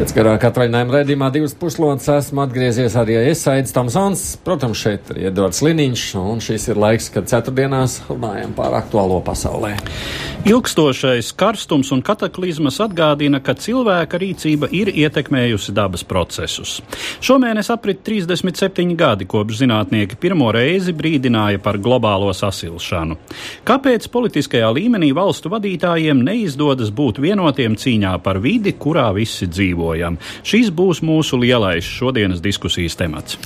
Pēc garākā atvaļinājuma redzējumā divas puslodes esmu atgriezies arī es, Aits Tamsons. Protams, šeit ir Edvards Liniņš, un šis ir laiks, kad ceturtdienās runājam par aktuālo pasaulē. Ilgstošais karstums un kataklizmas atgādina, ka cilvēka rīcība ir ietekmējusi dabas procesus. Šomēnes aprit 37 gadi, kopš zinātnieki pirmo reizi brīdināja par globālo sasilšanu. Kāpēc politiskajā līmenī valstu vadītājiem neizdodas būt vienotiem cīņā par vidi, kurā visi dzīvojam? Šis būs mūsu lielais šodienas diskusijas temats.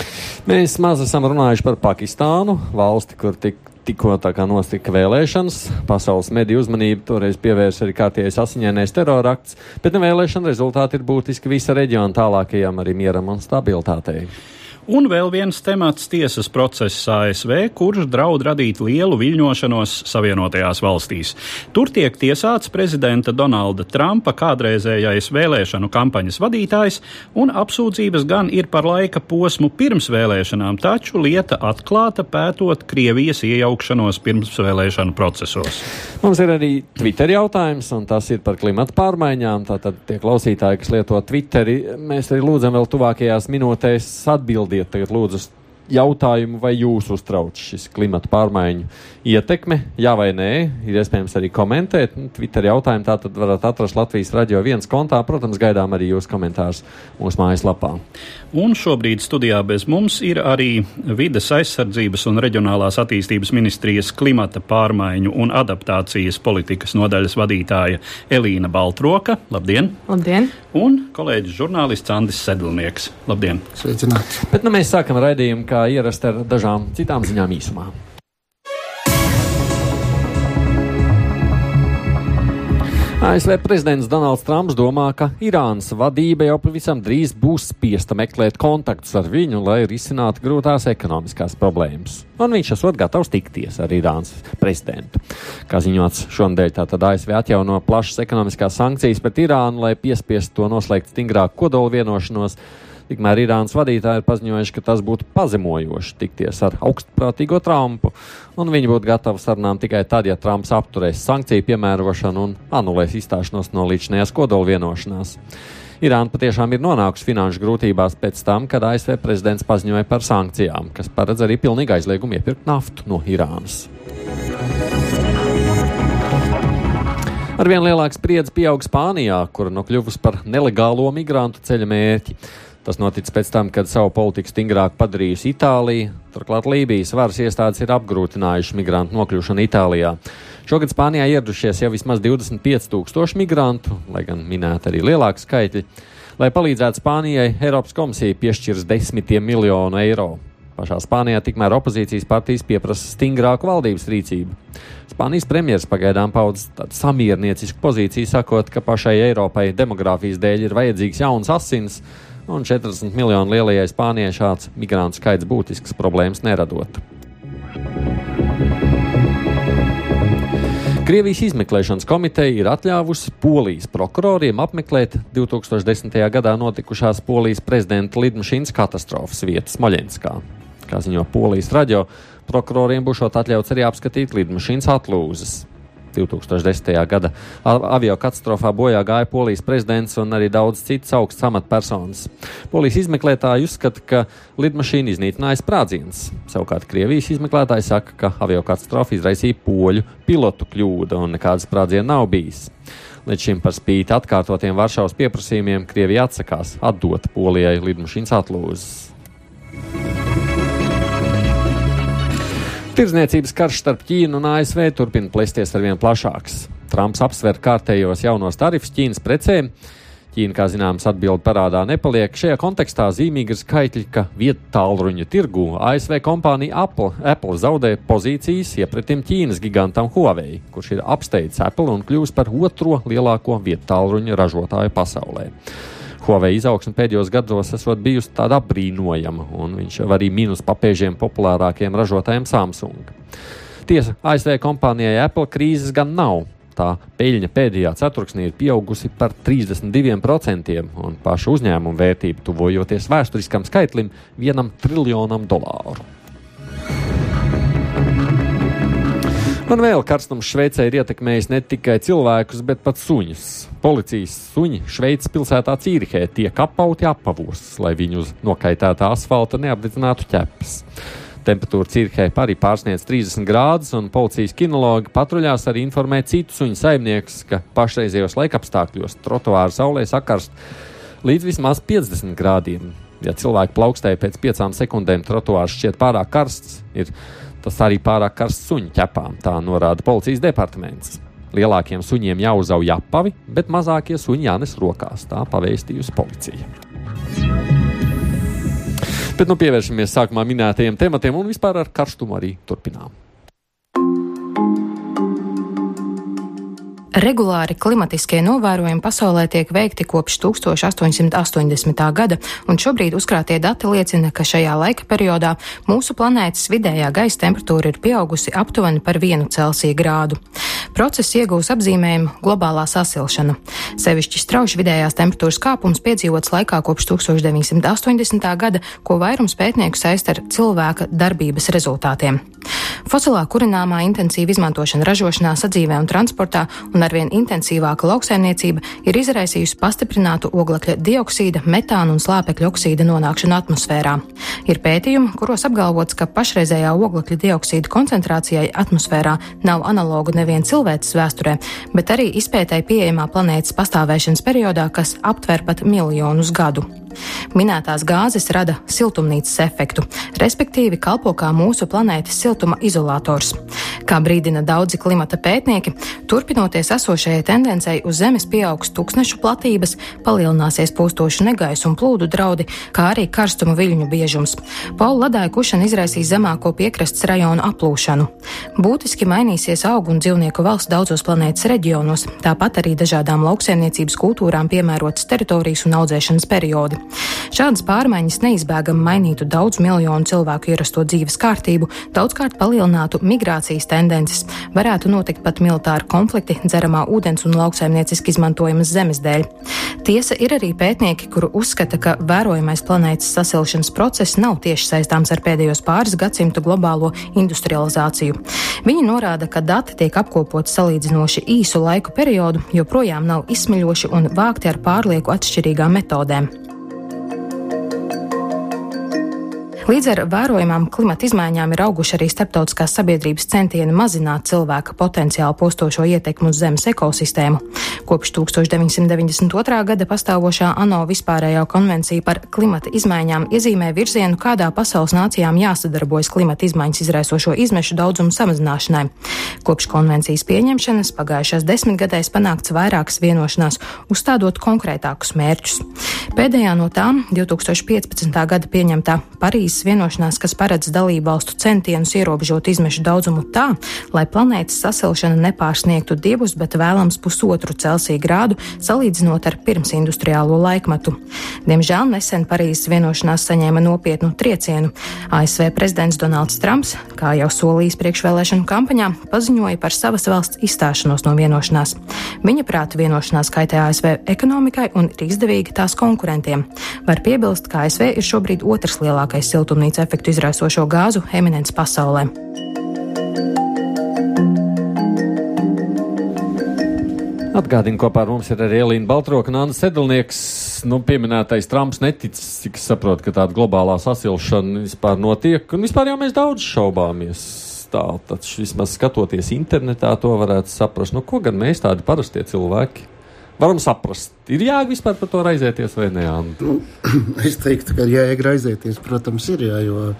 Mēs maz esam runājuši par Pakistānu, valsti, kur tik tikko notika vēlēšanas. Pasaules mediju uzmanību toreiz pievērsa arī kārtējais asiņainais terorakts, bet vēlēšana rezultāti ir būtiski visa reģiona tālākajam arī mieram un stabilitātei. Un vēl viens temats - tiesas process ASV, kurš draud radīt lielu viļņošanos Savienotajās valstīs. Tur tiek tiesāts prezidenta Donalda Trumpa kādreizējais vēlēšanu kampaņas vadītājs, un apsūdzības gan ir par laika posmu pirms vēlēšanām, taču lieta atklāta pētot Krievijas iejaukšanos pirmsvēlēšanu procesos. Mums ir arī Twitter jautājums, un tas ir par klimatu pārmaiņām. Tātad tie klausītāji, kas lieto Twitteri, mēs arī lūdzam vēl tuvākajās minūtēs atbildēt atbildiet tagad lūdzu jautājumu, vai jūs uztrauc šis klimata pārmaiņu ietekme, jā vai nē, ir iespējams arī komentēt. Nu, Twitter jautājumu tā tad varat atrast Latvijas radio viens kontā. Protams, gaidām arī jūsu komentārus mūsu mājaslapā. Un šobrīd studijā bez mums ir arī vides aizsardzības un reģionālās attīstības ministrijas klimata pārmaiņu un adaptācijas politikas nodaļas vadītāja Elīna Baltroka. Labdien! Labdien! Un kolēģis žurnālists Andris Sedlnieks. Labdien! Sveicināti! Bet nu, mēs sākam raidījumu kā ierast ar dažām citām ziņām īsumā. ASV prezidents Donalds Trumps domā, ka Irānas vadība jau pavisam drīz būs spiesta meklēt kontaktus ar viņu, lai risinātu grūtās ekonomiskās problēmas. Un viņš esot gatavs tikties ar Irānas prezidentu. Kā ziņots šonadēļ, tātad ASV atjauno plašas ekonomiskās sankcijas pret Irānu, lai piespiestu to noslēgt stingrāku kodolu vienošanos. Tikmēr Irānas vadītāji ir paziņojuši, ka tas būtu pazemojoši tikties ar augstprātīgo Trumpu, un viņi būtu gatavi sarunām tikai tad, ja Trumps apturēs sankciju piemērošanu un anulēs izstāšanos no līdzinājās kodola vienošanās. Irāna patiešām ir nonākusi finanšu grūtībās pēc tam, kad ASV prezidents paziņoja par sankcijām, kas paredz arī pilnīgu aizliegumu iepirkt naftu no Irānas. Arvien lielāks spriedzi pieaug Spānijā, kura nu kļuvusi par nelegālo migrantu ceļa mērķi. Tas notic pēc tam, kad savu politiku stingrāk padarījusi Itālija. Turklāt Lībijas varas iestādes ir apgrūtinājušas migrantu nokļūšanu Itālijā. Šogad Spānijā ieradušies jau vismaz 25,000 migrantu, lai gan minēta arī lielāka skaitļa. Lai palīdzētu Spānijai, Eiropas komisija piešķirs desmitiem miljonu eiro. Pašā Spānijā tikmēr opozīcijas partijas pieprasa stingrāku valdības rīcību. Spānijas premjerministrs pagaidām paudz tādu samierniecisku pozīciju, sakot, ka pašai Eiropai demogrāfijas dēļ ir vajadzīgs jauns asins, un 40 miljonu lielajai Spānijai šāds migrantu skaits būtisks problēmas neradot. Krievijas izmeklēšanas komiteja ir atļāvusi polijas prokuroriem apmeklēt 2010. gadā notikušās polijas prezidenta Lidmašīnas katastrofas vietas Moļenskā. Kā ziņo polijas radio, prokuroriem būs atļauts arī apskatīt lidmašīnas atlūzas. 2010. gada avio katastrofā bojā gāja polijas prezidents un arī daudz citas augsts amatpersonas. Polijas izmeklētāji uzskata, ka lidmašīna iznīcināja sprādziens. Savukārt Krievijas izmeklētāji saka, ka avio katastrofa izraisīja poļu pilotu kļūda un nekādas sprādziena nav bijis. Līdz šim par spīti atkārtotiem Varšavas pieprasījumiem Krievija atsakās atdot Polijai lidmašīnas atlūzas. Tirzniecības karš starp Ķīnu un ASV turpina plēsties ar vien plašāks. Trumps apsver kārtējos jaunos tarifus Ķīnas precēm. Ķīna, kā zināms, atbildi parādā nepaliek. Šajā kontekstā zīmīgi ir skaitļi, ka vietu tālruņa tirgū ASV kompānija Apple, Apple zaudē pozīcijas iepratim Ķīnas gigantam Huawei, kurš ir apsteidzis Apple un kļūst par otro lielāko vietu tālruņa ražotāju pasaulē. Huawei izaugsme pēdējos gados esot bijusi tāda apbrīnojama, un viņš jau arī minus papēžiem populārākiem ražotājiem Samsung. Tiesa, ASV kompānijai Apple krīzes gan nav. Tā peļņa pēdējā ceturksnī ir pieaugusi par 32%, un paša uzņēmuma vērtība tuvojoties vēsturiskam skaitlim - vienam triljonam dolāru. Un vēl karstums Šveicē ir ietekmējis ne tikai cilvēkus, bet pat suņus. Policijas suņi Šveices pilsētā Cīrihē tiek apauti apavos, lai viņu uz nokaitētā asfalta neapdedzinātu ķepas. Temperatūra Cīrihē arī pārsniedz 30 grādus, un policijas kinologi patruļās arī informē citus suņu saimniekus, ka pašreizējos laikapstākļos trotuāra saulē sakarst līdz vismaz 50 grādiem. Ja cilvēki plaukstēja pēc piecām sekundēm, trotuārs šķiet pārāk karsts. Ir Tas arī pārāk karsts suņu ķepām, tā norāda policijas departaments. Lielākiem suņiem jāuzauj apavi, bet mazākie suņi jānes rokās, tā pavēstījusi policija. Bet nu pievēršamies sākumā minētajiem tematiem un vispār ar karstumu arī turpinām. Regulāri klimatiskie novērojumi pasaulē tiek veikti kopš 1880. gada, un šobrīd uzkrātie dati liecina, ka šajā laika periodā mūsu planētas vidējā gaisa temperatūra ir pieaugusi aptuveni par vienu Celsija grādu. Process iegūs apzīmējumu globālā sasilšana. Sevišķi strauji vidējās temperatūras kāpums piedzīvots laikā kopš 1980. gada, ko vairums pētnieku saist ar cilvēka darbības rezultātiem. Fosilā kurināmā intensīva izmantošana ražošanā, sadzīvē un transportā un arvien intensīvāka lauksaimniecība ir izraisījusi pastiprinātu oglekļa dioksīda, metāna un slāpekļa oksīda nonākšanu atmosfērā. Ir pētījumi, kuros apgalvots, ka pašreizējā oglekļa dioksīda koncentrācijai atmosfērā nav analogu nevien cilvēces vēsturē, bet arī izpētēji pieejamā planētas pastāvēšanas periodā, kas aptver pat miljonus gadu. Minētās gāzes rada siltumnīcas efektu, respektīvi kalpo kā mūsu planētas siltuma izolators. Kā brīdina daudzi klimata pētnieki, turpinoties esošajai tendencei uz Zemes pieaugs tūkstnešu platības, palielināsies pūstošu negaisu un plūdu draudi, kā arī karstuma viļņu biežums. Paula ledāja kušana izraisīs zemāko piekrastes rajonu aplūšanu. Būtiski mainīsies augu un dzīvnieku valsts daudzos planētas reģionos, tāpat arī dažādām lauksaimniecības kultūrām piemērotas teritorijas un audzēšanas periodi. Šādas pārmaiņas neizbēgami mainītu daudz miljonu cilvēku ierasto dzīves kārtību, daudzkārt palielinātu migrācijas tendences, varētu notikt pat militāri konflikti dzeramā ūdens un lauksaimnieciski izmantojamas zemes dēļ. Tiesa ir arī pētnieki, kuru uzskata, ka vērojamais planētas sasilšanas process nav tieši saistāms ar pēdējos pāris gadsimtu globālo industrializāciju. Viņi norāda, ka dati tiek apkopoti salīdzinoši īsu laiku periodu, joprojām nav izsmeļoši un vākti ar pārlieku atšķirīgām metodēm. Līdz ar vērojamām klimata izmaiņām ir auguši arī starptautiskās sabiedrības centieni mazināt cilvēka potenciāli postošo ietekmi uz Zemes ekosistēmu. Kopš 1992. gada pastāvošā ANO vispārējā konvencija par klimata izmaiņām iezīmē virzienu, kādā pasaules nācijām jāsadarbojas klimata izmaiņas izraisošo izmešu daudzumu samazināšanai. Kopš konvencijas pieņemšanas pagājušās desmitgadēs panākts vairākas vienošanās, uzstādot konkrētākus mērķus. Pēdējā no tām 2015. gada pieņemtā Parīzes Parīzes vienošanās, kas paredz dalību valstu centienus ierobežot izmešu daudzumu tā, lai planētas sasilšana nepārsniegtu divus, bet vēlams pusotru Celsija grādu, salīdzinot ar pirmsindustriālo laikmetu. Diemžēl nesen Parīzes vienošanās saņēma nopietnu triecienu. ASV prezidents Donalds Trumps, kā jau solījis priekšvēlēšanu kampaņā, paziņoja par savas valsts izstāšanos no vienošanās. Viņa prāta vienošanās kaitē ASV ekonomikai un ir izdevīga tās konkurentiem. Var piebilst, ka ASV ir šobrīd otrs lielākais siltumnīcas siltumnīca efektu izraisošo gāzu eminents pasaulē. Atgādinu, kopā ar mums ir arī Elīna Baltroka un Anna Sedlnieks. Nu, pieminētais Trumps neticis, cik es saprotu, ka tāda globālā sasilšana vispār notiek. Un vispār jau mēs daudz šaubāmies. Tā, taču vismaz skatoties internetā, to varētu saprast. Nu, ko gan mēs tādi parastie cilvēki varam saprast. Ir jēga vispār par to raizēties vai nē? Nu, es teiktu, ka jēga raizēties, protams, ir. Jā, jo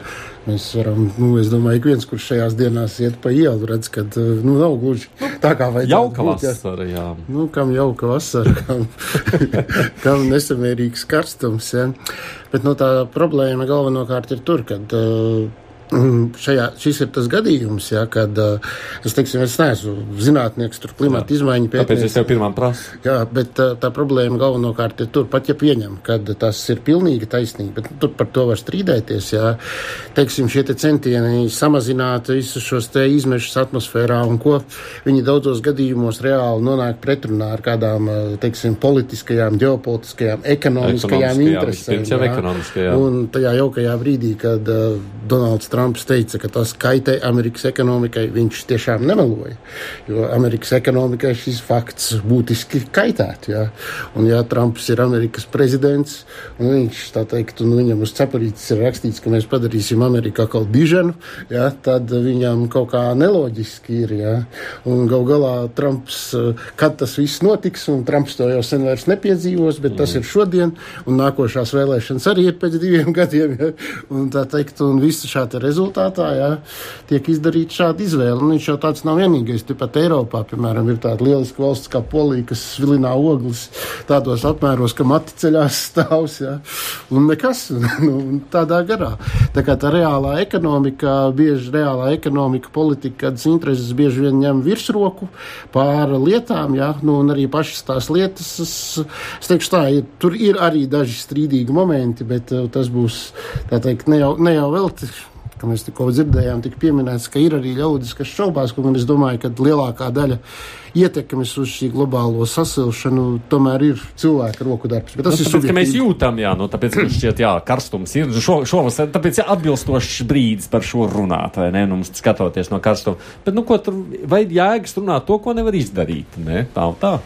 mēs varam, nu, es domāju, ka viens, kurš šajās dienās iet pa ielu, redz, ka nu, nav gluži tā kā vajag. Jauka būt, vasara, jā. Nu, kam jauka vasara, kam, kam nesamērīgs karstums. Jā. Bet nu, tā problēma galvenokārt ir tur, kad uh, šajā, šis ir tas gadījums, ja, kad es, teiksim, es neesmu zinātnieks, tur klimata izmaiņu pētnieks. Tāpēc es tev pirmām prasu. Jā, bet tā, tā problēma galvenokārt ir tur, pat ja pieņem, kad tas ir pilnīgi taisnīgi, bet tur par to var strīdēties, jā. Teiksim, šie te centieni samazināt visus šos te izmešus atmosfērā un ko viņi daudzos gadījumos reāli nonāk pretrunā ar kādām, teiksim, politiskajām, ģeopolitiskajām, ekonomiskajām interesēm. Jā. Un tajā jaukajā brīdī, kad uh, Donalds Trumps teica, ka tas kaitē Amerikas ekonomikai, viņš tiešām nemeloja. Jo Amerikas ekonomikai šis fakts būtiski kaitētu. Ja? Un, ja Trumps ir Amerikas prezidents, un viņš tā teikt, un viņam uz cepurītes ir rakstīts, ka mēs padarīsim Ameriku atkal diženu, ja? tad viņam kaut kā neloģiski ir. Ja? Un gal galā Trumps, kad tas viss notiks, un Trumps to jau sen vairs nepiedzīvos, bet mm. tas ir šodien, un nākošās vēlēšanas arī ir pēc diviem gadiem. Ja? Un tā teikt, un visu šādu rezultātā jā, tiek izdarīta šāda izvēle. Un viņš jau tāds nav vienīgais. Tepat Eiropā, piemēram, ir tāda lieliska valsts kā Polija, kas svilinā ogles tādos apmēros, ka mati ceļās stāvs. Jā, un nekas nu, tādā garā. Tā kā tā reālā ekonomika, bieži reālā ekonomika, politika, kādas intereses bieži vien ņem virsroku pār lietām, jā, nu, un arī pašas tās lietas, es, es teikšu tā, ir, tur ir arī daži strīdīgi momenti, bet uh, tas būs, teikt, ne jau, ne jau velti ka mēs tikko dzirdējām, tika pieminēts, ka ir arī ļaudis, kas šaubās, un es domāju, ka lielākā daļa ietekmes uz šī globālo sasilšanu tomēr ir cilvēka roku darbs. Bet tas nu, ir tāpēc, mēs jūtam, jā, nu, tāpēc, ka šķiet, jā, karstums ir. Šo, šovasar, tāpēc ir atbilstošs brīdis par šo runāt, vai ne? Nu, skatoties no karstuma. Bet, nu, ko tur, vai jēgas runāt to, ko nevar izdarīt, ne? Tā un tā.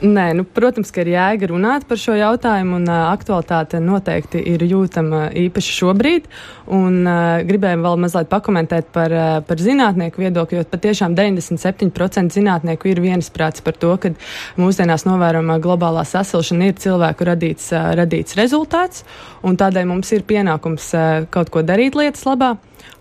Nē, nu, protams, ka ir jēga runāt par šo jautājumu, un uh, aktualitāte noteikti ir jūtama īpaši šobrīd. Un, uh, gribēju vēl mazliet pakomentēt par, uh, par zinātnieku viedokli, jo patiešām 97% zinātnieku ir viensprāts par to, ka mūsdienās novērojamā globālā sasilšana ir cilvēku radīts, uh, radīts rezultāts, un tādēļ mums ir pienākums uh, kaut ko darīt lietas labā.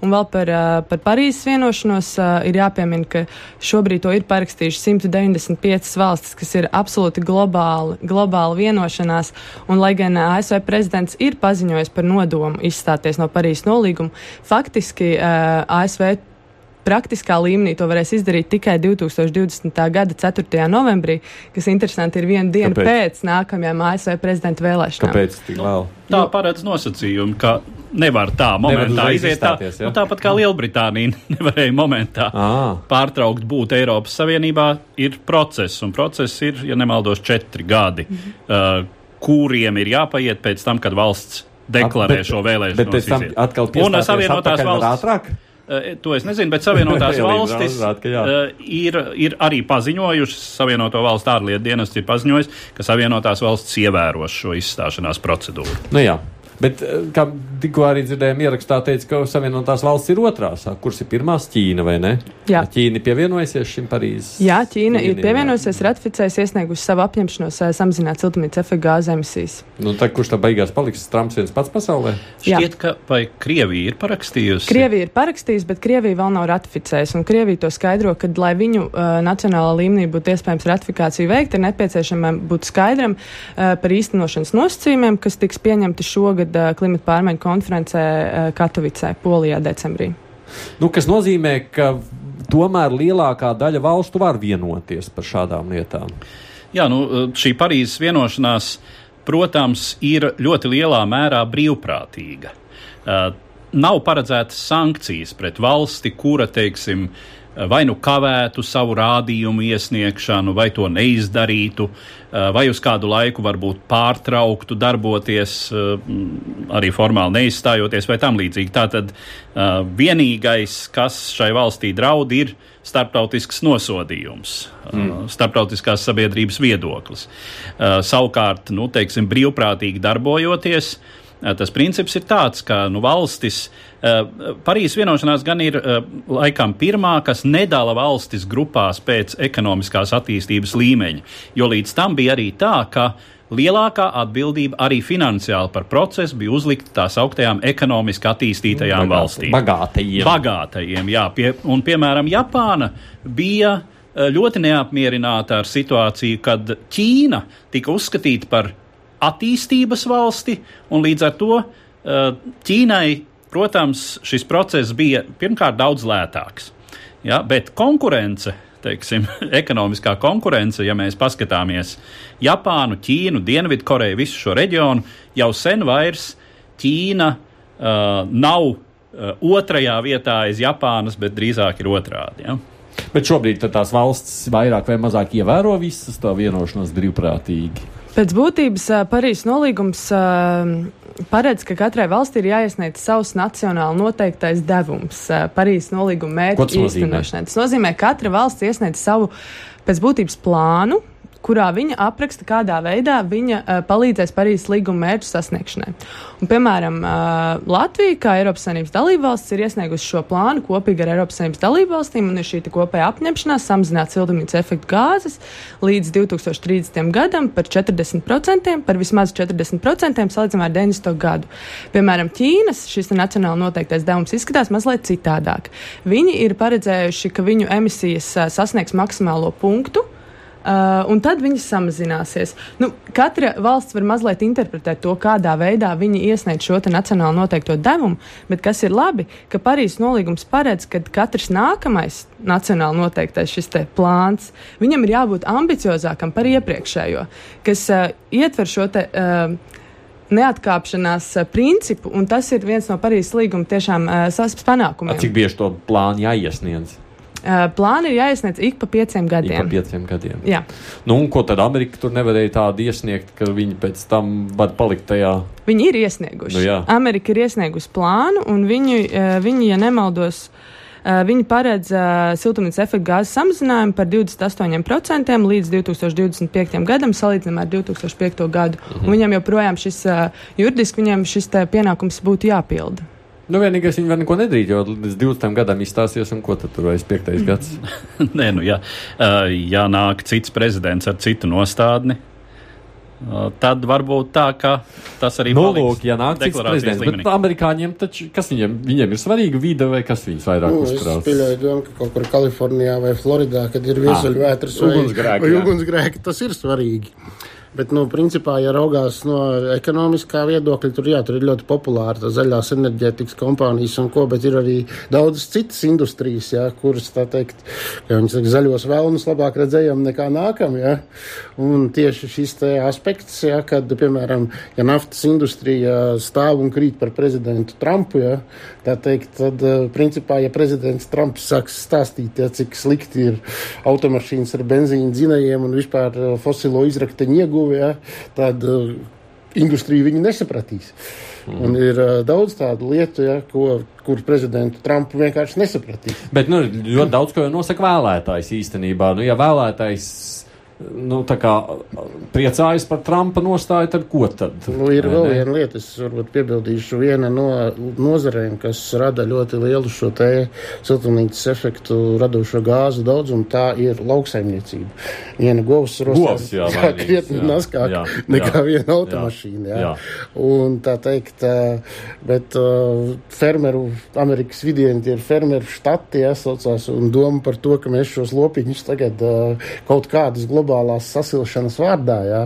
Un vēl par, par Parīzes vienošanos ir jāpiemina, ka šobrīd to ir parakstījuši 195 valstis, kas ir absolūti globāli, globāli vienošanās. Un, lai gan ASV prezidents ir paziņojis par nodomu izstāties no Parīzes nolīguma, faktiski ASV praktiskā līmenī to varēs izdarīt tikai 2020. gada 4. novembrī, kas interesanti ir viena diena Kāpēc? pēc nākamajām ASV prezidenta vēlēšanām. Kāpēc tik vēl? Tā paredz nosacījumi, ka nevar tā momentā nevar iziet tā. Ja? Nu, tāpat kā Lielbritānija nevarēja momentā à. pārtraukt būt Eiropas Savienībā, ir process, un process ir, ja nemaldos, četri gadi, -hmm. uh, kuriem ir jāpaiet pēc tam, kad valsts deklarē bet, šo vēlēšanu. Bet pēc tam atkal un Savienotās valsts. Ātrāk? Uh, to es nezinu, bet Savienotās valstis uh, ir, ir arī paziņojušas, Savienoto valstu ārlietu dienests ir paziņojis, ka Savienotās valstis ievēros šo izstāšanās procedūru. Nu jā, Bet, eh, kā tikko arī dzirdējām, ierakstā teica, ka Savienotās valsts ir otrās. Kuras ir pirmās Ķīna vai ne? Jā. Ķīna ir pievienojusies šim Parīzes. Jā, Ķīna ir pievienojusies, ratificējusi, iesniegusi savu apņemšanos samazināt siltumnīca efekta gāzes emisijas. Nu, tā, kurš tā beigās paliks? Trumps viens pats pasaulē? Šķiet, ka vai Krievija ir parakstījusi? Krievija ir parakstījusi, bet Krievija vēl nav ratificējusi. Un Krievija to skaidro, ka, lai viņu uh, nacionālā līmenī būtu iespējams ratifikācija veikt, ir nepieciešama būt skaidram uh, par īstenošanas nosacījumiem, kas tiks pieņemti šogad šogad uh, klimata pārmaiņu konferencē uh, Katovicē, Polijā, decembrī. Nu, kas nozīmē, ka tomēr lielākā daļa valstu var vienoties par šādām lietām. Jā, nu, šī Parīzes vienošanās, protams, ir ļoti lielā mērā brīvprātīga. Uh, nav paredzētas sankcijas pret valsti, kura, teiksim, vai nu kavētu savu rādījumu iesniegšanu, vai to neizdarītu, Eh, vai uz kādu laiku varbūt pārtrauktu darboties, eh, arī formāli neizstājoties vai tam līdzīgi. Tātad eh, vienīgais, kas šai valstī draud, ir starptautisks nosodījums, mm. starptautiskās sabiedrības viedoklis. Savukārt, nu, teiksim, brīvprātīgi darbojoties, tas princips ir tāds, ka nu, valstis, eh, Parīzes vienošanās gan ir eh, laikam pirmā, kas nedala valstis grupās pēc ekonomiskās attīstības līmeņa, jo līdz tam bija arī tā, ka lielākā atbildība arī finansiāli par procesu bija uzlikta tās augtajām ekonomiski attīstītajām Bagāti, valstīm. Bagātajiem. Bagātajiem, jā. Pie, un, piemēram, Japāna bija ļoti neapmierināta ar situāciju, kad Ķīna tika uzskatīta par attīstības valsti, un līdz ar to uh, Ķīnai protams, šis process bija pirmkārt daudz lētāks. Ja, bet konkurence, teiksim, ekonomiskā konkurence, ja mēs paskatāmies Japānu, Ķīnu, Dienvidkoreju, visu šo reģionu, jau sen vairs Ķīna uh, nav uh, otrajā vietā aiz Japānas, bet drīzāk ir otrādi. Ja? Bet šobrīd tās valsts vairāk vai mazāk ievēro visas to vienošanos brīvprātīgi. Pēc būtības Parīzes nolīgums paredz, ka katrai valstī ir jāiesniedz savs nacionāli noteiktais devums Parīzes nolīguma mērķu īstenošanai. Tas nozīmē, ka katra valsts iesniedz savu pēc būtības plānu, kurā viņa apraksta, kādā veidā viņa uh, palīdzēs Parīzes līguma mērķu sasniegšanai. Un, piemēram, uh, Latvija, kā Eiropas Savienības dalībvalsts, ir iesniegusi šo plānu kopīgi ar Eiropas Savienības dalībvalstīm, un ir šī kopējā apņemšanās samazināt siltumnīca efektu gāzes līdz 2030. gadam par 40%, par vismaz 40% salīdzinājumā ar 90. gadu. Piemēram, Ķīnas šis nacionāli noteiktais devums izskatās mazliet citādāk. Viņi ir paredzējuši, ka viņu emisijas uh, sasniegs maksimālo punktu Uh, un tad viņas samazināsies. Nu, katra valsts var mazliet interpretēt to, kādā veidā viņi iesniedz šo nacionāli noteikto devumu, bet kas ir labi, ka Parīzes nolīgums paredz, ka katrs nākamais nacionāli noteiktais šis plāns, viņam ir jābūt ambiciozākam par iepriekšējo, kas uh, ietver šo te. Uh, neatkāpšanās uh, principu, un tas ir viens no Parīzes līguma tiešām uh, panākumiem. Cik bieži to plānu jāiesniedz? Uh, plāni ir jāiesniedz ik pa pieciem gadiem. Ik pa pieciem gadiem. Jā. Nu, un ko tad Amerika tur nevarēja tādu iesniegt, ka viņi pēc tam var palikt tajā? Viņi ir iesnieguši. Nu, jā. Amerika ir iesniegusi plānu, un viņi, uh, viņi ja nemaldos, uh, viņi paredz uh, siltumnīca efekta gāzes samazinājumu par 28% līdz 2025. gadam, salīdzinājumā ar 2005. gadu. Mhm. Un viņam joprojām šis uh, juridiski viņam šis pienākums būtu jāpilda. Nu, vienīgais viņi vēl neko nedarīja, jo līdz 20 gadam izstāsies, un ko tad tur vairs piektais gads? Nē, nu, ja, ja nāk cits prezidents ar citu nostādni, tad varbūt tā, ka tas arī nu, lūk, ja nāk cits prezidents. Līmenī. Bet amerikāņiem taču, kas viņiem, viņiem ir svarīga vide vai kas viņus vairāk nu, uzkrās? Es pieļauju domu, ka kaut kur Kalifornijā vai Floridā, kad ir viesuļvētras vai ugunsgrēki, vai ugunsgrēki, tas ir svarīgi. Bet, nu, principā, ja raugās no ekonomiskā viedokļa, tur, jā, tur ir ļoti populāra zaļās enerģētikas kompānijas un ko, bet ir arī daudzas citas industrijas, jā, kuras, tā teikt, ka viņi saka, zaļos vēlnus labāk redzējam nekā nākam, jā. Un tieši šis aspekts, jā, kad, piemēram, ja naftas industrija stāv un krīt par prezidentu Trumpu, jā, tā teikt, tad, principā, ja prezidents Trumps sāks stāstīt, jā, cik slikti ir automašīnas ar benzīnu dzinējiem un vispār fosilo izrakteņu iegūšanu, ieguve, ja, tad uh, industrija viņu nesapratīs. Mm. Un ir uh, daudz tādu lietu, ja, ko, kur prezidentu Trumpu vienkārši nesapratīs. Bet nu, ļoti daudz ko nosaka vēlētājs īstenībā. Nu, ja vēlētājs nu, kā, priecājas par Trumpa nostāju, tad ko tad? Nu, ir vēl ne? viena lieta, es varbūt piebildīšu, viena no nozarēm, kas rada ļoti lielu šo te siltumnīcas efektu radošo gāzu daudzumu, tā ir lauksaimniecība. Viena govs rostās krietni naskāk jā, nekā jā, viena automašīna. Jā. Jā. Un tā teikt, bet uh, fermeru, Amerikas vidieni tie ir fermeru štati, jāsaucās, un doma par to, ka mēs šos lopiņus tagad uh, kaut kādas globālas globālās sasilšanas vārdā, jā,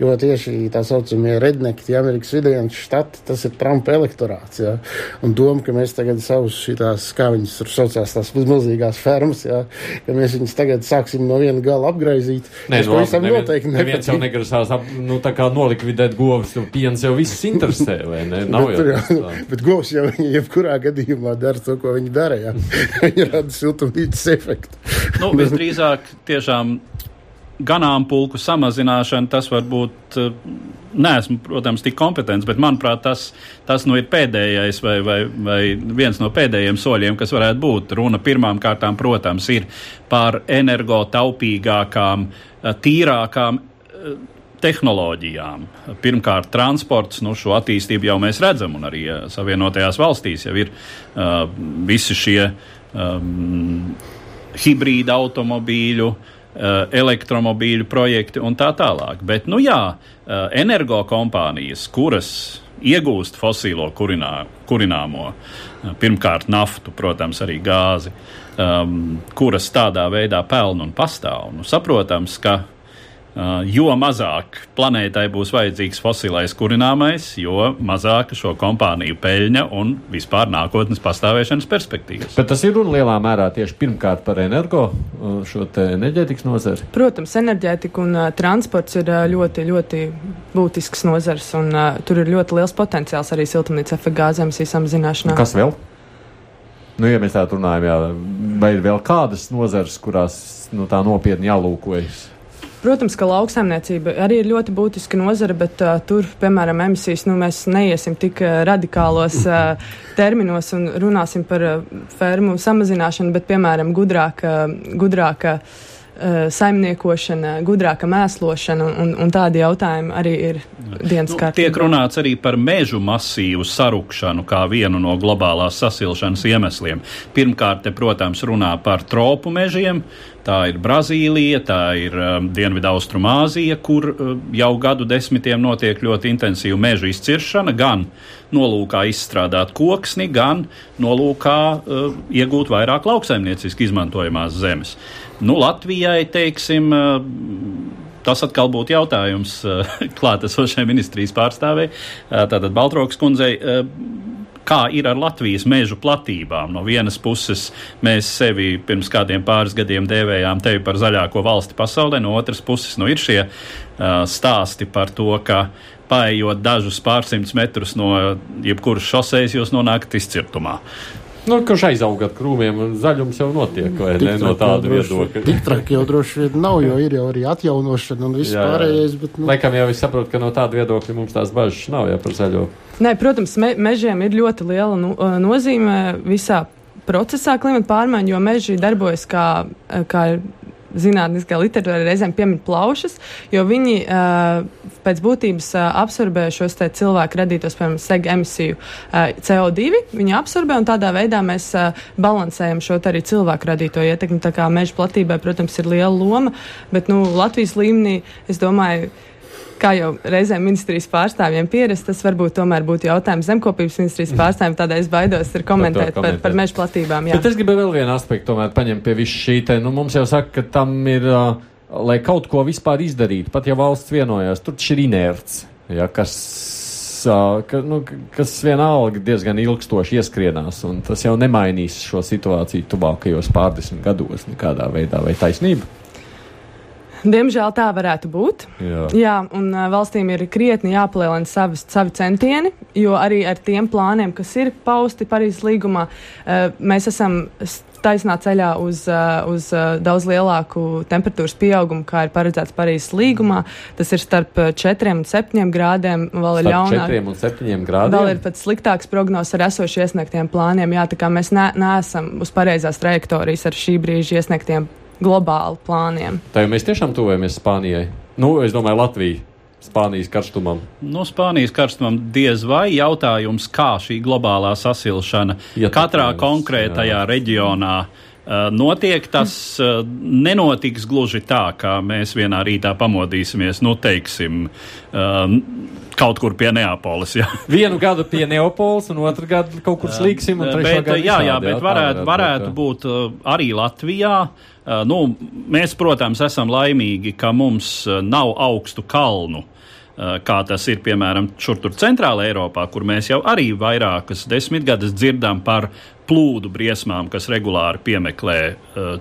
jo tieši tā saucamie redneki, tie Amerikas vidējiem štati, tas ir Trumpa elektorāts, jā, un doma, ka mēs tagad savus šitās, kā viņas tur saucās, tās milzīgās fermas, jā, ka mēs viņus tagad sāksim no viena gala apgraizīt. Nē, no, pavisam nevien, noteikti neviens jau negrasās, ap, nu, tā kā nolikvidēt govs, jo piens jau visus interesē, vai ne? Nav bet, jau. Jā, bet govs jau viņi jebkurā gadījumā dara to, ko viņi dara, jā. viņi rada siltumnīcas efektu. nu, visdrīzāk tiešām ganāmpulku samazināšana, tas var būt. Eh, neesmu, protams, tik kompetents, bet manuprāt, tas, tas nu ir pēdējais vai, vai, vai viens no pēdējiem soļiem, kas varētu būt. Runa pirmām kārtām, protams, ir par energotaupīgākām, eh, tīrākām eh, tehnoloģijām. Pirmkārt, transports, nu, šo attīstību jau mēs redzam, un arī Savienotajās valstīs jau ir uh, visi šie um, hibrīda automobīļu, uh, elektromobīļu projekti un tā tālāk. Bet, nu jā, eh, energokompānijas, kuras iegūst fosīlo kurinā, kurināmo, eh, pirmkārt naftu, protams, arī gāzi, um, kuras tādā veidā pelna un pastāv. Nu, saprotams, ka jo mazāk planētai būs vajadzīgs fosilais kurināmais, jo mazāka šo kompāniju peļņa un vispār nākotnes pastāvēšanas perspektīvas. Bet tas ir un lielā mērā tieši pirmkārt par energo, uh, šo enerģētikas nozari. Protams, enerģētika un uh, transports ir uh, ļoti, ļoti būtisks nozars, un uh, tur ir ļoti liels potenciāls arī siltumnīca efekta gāzēm samazināšanā. Kas vēl? Nu, ja mēs tā runājam, jā, vai ir vēl kādas nozares, kurās nu, tā nopietni jālūkojas? Protams, ka lauksaimniecība arī ir ļoti būtiska nozara, bet uh, tur, piemēram, emisijas, nu, mēs neiesim tik uh, radikālos uh, terminos un runāsim par uh, fermu samazināšanu, bet, piemēram, gudrāka. gudrāka uh, saimniekošana, gudrāka mēslošana un, un tādi jautājumi arī ir dienas Nu, kārtībā. tiek runāts arī par mežu masīvu sarukšanu kā vienu no globālās sasilšanas iemesliem. Pirmkārt, te, protams, runā par tropu mežiem. Tā ir Brazīlija, tā ir um, Dienvidu-Austrumāzija, kur uh, jau gadu desmitiem notiek ļoti intensīva meža izciršana, gan nolūkā izstrādāt koksni, gan nolūkā uh, iegūt vairāk lauksaimnieciski izmantojamās zemes. Nu, Latvijai, teiksim, uh, Tas atkal būtu jautājums uh, klātesošai ministrijas pārstāvei, uh, tātad Baltrokas kundzei. Uh, kā ir ar Latvijas mežu platībām. No vienas puses, mēs sevi pirms kādiem pāris gadiem dēvējām tevi par zaļāko valsti pasaulē, no otras puses, nu, ir šie uh, stāsti par to, ka paējot dažus pārsimtus metrus no jebkuras šoseis, jūs nonākat izcirtumā. Nu, kurš aizaug ar krūmiem, un zaļums jau notiek, vai ne? No tāda viedokļa. Tik traki jau droši vien nav, jo ir jau arī atjaunošana un viss Jā, jā. pārējais. Bet, nu, Laikam jau es saprotu, ka no tāda viedokļa mums tās bažas nav jau par zaļo. Nē, protams, me, mežiem ir ļoti liela nu, uh, nozīme visā procesā klimata pārmaiņu, jo meži darbojas kā, uh, kā zinātniskā literatūra reizēm piemin plaušas, jo viņi uh, pēc būtības uh, absorbē šos cilvēku radītos, piemēram, sega emisiju uh, CO2. Viņi absorbē un tādā veidā mēs uh, balansējam šo arī cilvēku radīto ietekmi. Tā kā meža platībai, protams, ir liela loma, bet nu, Latvijas līmenī, es domāju, kā jau reizēm ministrijas pārstāvjiem pierast, tas varbūt tomēr būtu jautājums zemkopības ministrijas pārstāvjiem, tādēļ es baidos ir komentēt par, par meža platībām. Jā. Bet es gribēju vēl vienu aspektu tomēr paņemt pie visu šī te. Nu, mums jau saka, ka tam ir, lai kaut ko vispār izdarītu, pat ja valsts vienojās, tur ir inerts, ja, kas, ka, nu, kas vienalga diezgan ilgstoši ieskrienās, un tas jau nemainīs šo situāciju tuvākajos pārdesmit gados nekādā veidā, vai taisnība? Diemžēl tā varētu būt. Jā. Jā, un valstīm ir krietni jāpalielina savas, savi centieni, jo arī ar tiem plāniem, kas ir pausti Parīzes līgumā, mēs esam taisnā ceļā uz, uz daudz lielāku temperatūras pieaugumu, kā ir paredzēts Parīzes līgumā. Tas ir starp uh, 4 un 7 grādiem, vēl ir ļaunāk. četriem un septiņiem grādiem. Vēl ir pat sliktāks prognozes ar esoši iesniegtiem plāniem. Jā, tā kā mēs ne, neesam uz pareizās trajektorijas ar šī brīža iesniegtiem globālu plāniem. Tā jau mēs tiešām tuvojamies Spānijai. Nu, es domāju, Latvija. Spānijas karstumam. No Spānijas karstumam diez vai jautājums, kā šī globālā sasilšana Ietekmēs, katrā konkrētajā jā. reģionā uh, notiek. Tas uh, nenotiks gluži tā, kā mēs vienā rītā pamodīsimies, nu, teiksim, uh, kaut kur pie Neapolis. Jā. Vienu gadu pie Neapolis, un otru gadu kaut kur slīksim. Bet, jā, jā, bet varētu, varētu būt arī Latvijā. Uh, nu, mēs, protams, esam laimīgi, ka mums uh, nav augstu kalnu. uh, Kā tas ir piemēram šur tur centrāla Eiropā, kur mēs jau arī vairākas desmitgades dzirdam par plūdu briesmām, kas regulāri piemeklē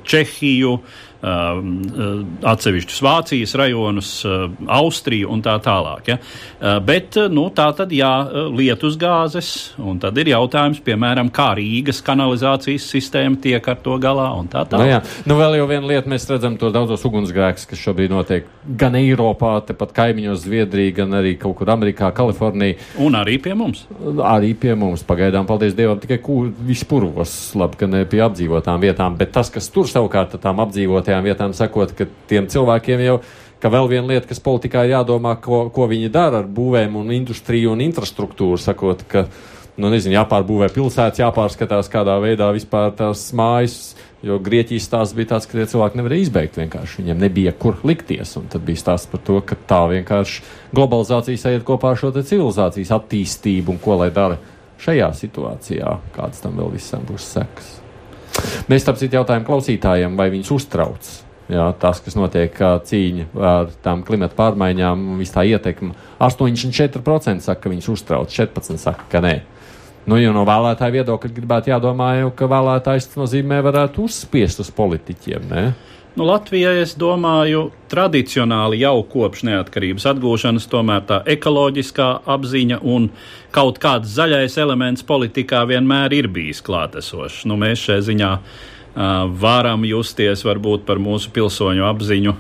Čehiju, uh, atsevišķus Vācijas rajonus, uh, Austriju un tā tālāk. Ja? Uh, Bet uh, nu, tā tad jā, uh, lietus gāzes, un tad ir jautājums, piemēram, kā Rīgas kanalizācijas sistēma tiek ar to galā un tā Nu, tālāk. jā. nu, vēl jau viena lieta, mēs redzam tos daudzos ugunsgrēkus, kas šobrīd notiek gan Eiropā, tepat kaimiņos Zviedrijā, gan arī kaut kur Amerikā, Kalifornijā. Un arī pie mums. Arī pie mums pagaidām, paldies Dievam, tikai vispurvos, labi, ka ne pie apdzīvotām vietām, bet tas, kas tur savukārt tām apdzīvotajām vietām sakot, ka tiem cilvēkiem jau. Ka vēl viena lieta, kas politikā ir jādomā, ko, ko viņi dara ar būvēm un industriju un infrastruktūru, sakot, ka, nu, nezinu, jāpārbūvē pilsētas, jāpārskatās, kādā veidā vispār tās mājas, jo Grieķijas stāsts bija tāds, ka tie cilvēki nevarēja izbeigt vienkārši, viņiem nebija kur likties, un tad bija stāsts par to, ka tā vienkārši globalizācija sajiet kopā ar šo te civilizācijas attīstību un ko lai dara šajā situācijā, kāds tam vēl visam būs sekas. Mēs tam citu jautājumu klausītājiem, vai viņus uztrauc Jā, tas, kas notiek cīņa ar tām klimata pārmaiņām un viss tā ietekme. 84% saka, ka viņus uztrauc, 14% saka, ka nē. Nu, jo no vēlētāja viedokļa gribētu jādomā, jau, ka vēlētājs nozīmē varētu uzspiest uz politiķiem. Ne? Nu, Latvijai, es domāju, tradicionāli jau kopš neatkarības atgūšanas, tomēr tā ekoloģiskā apziņa un kaut kāds zaļais elements politikā vienmēr ir bijis klātesošs. Nu, mēs šajā ziņā varam justies varbūt par mūsu pilsoņu apziņu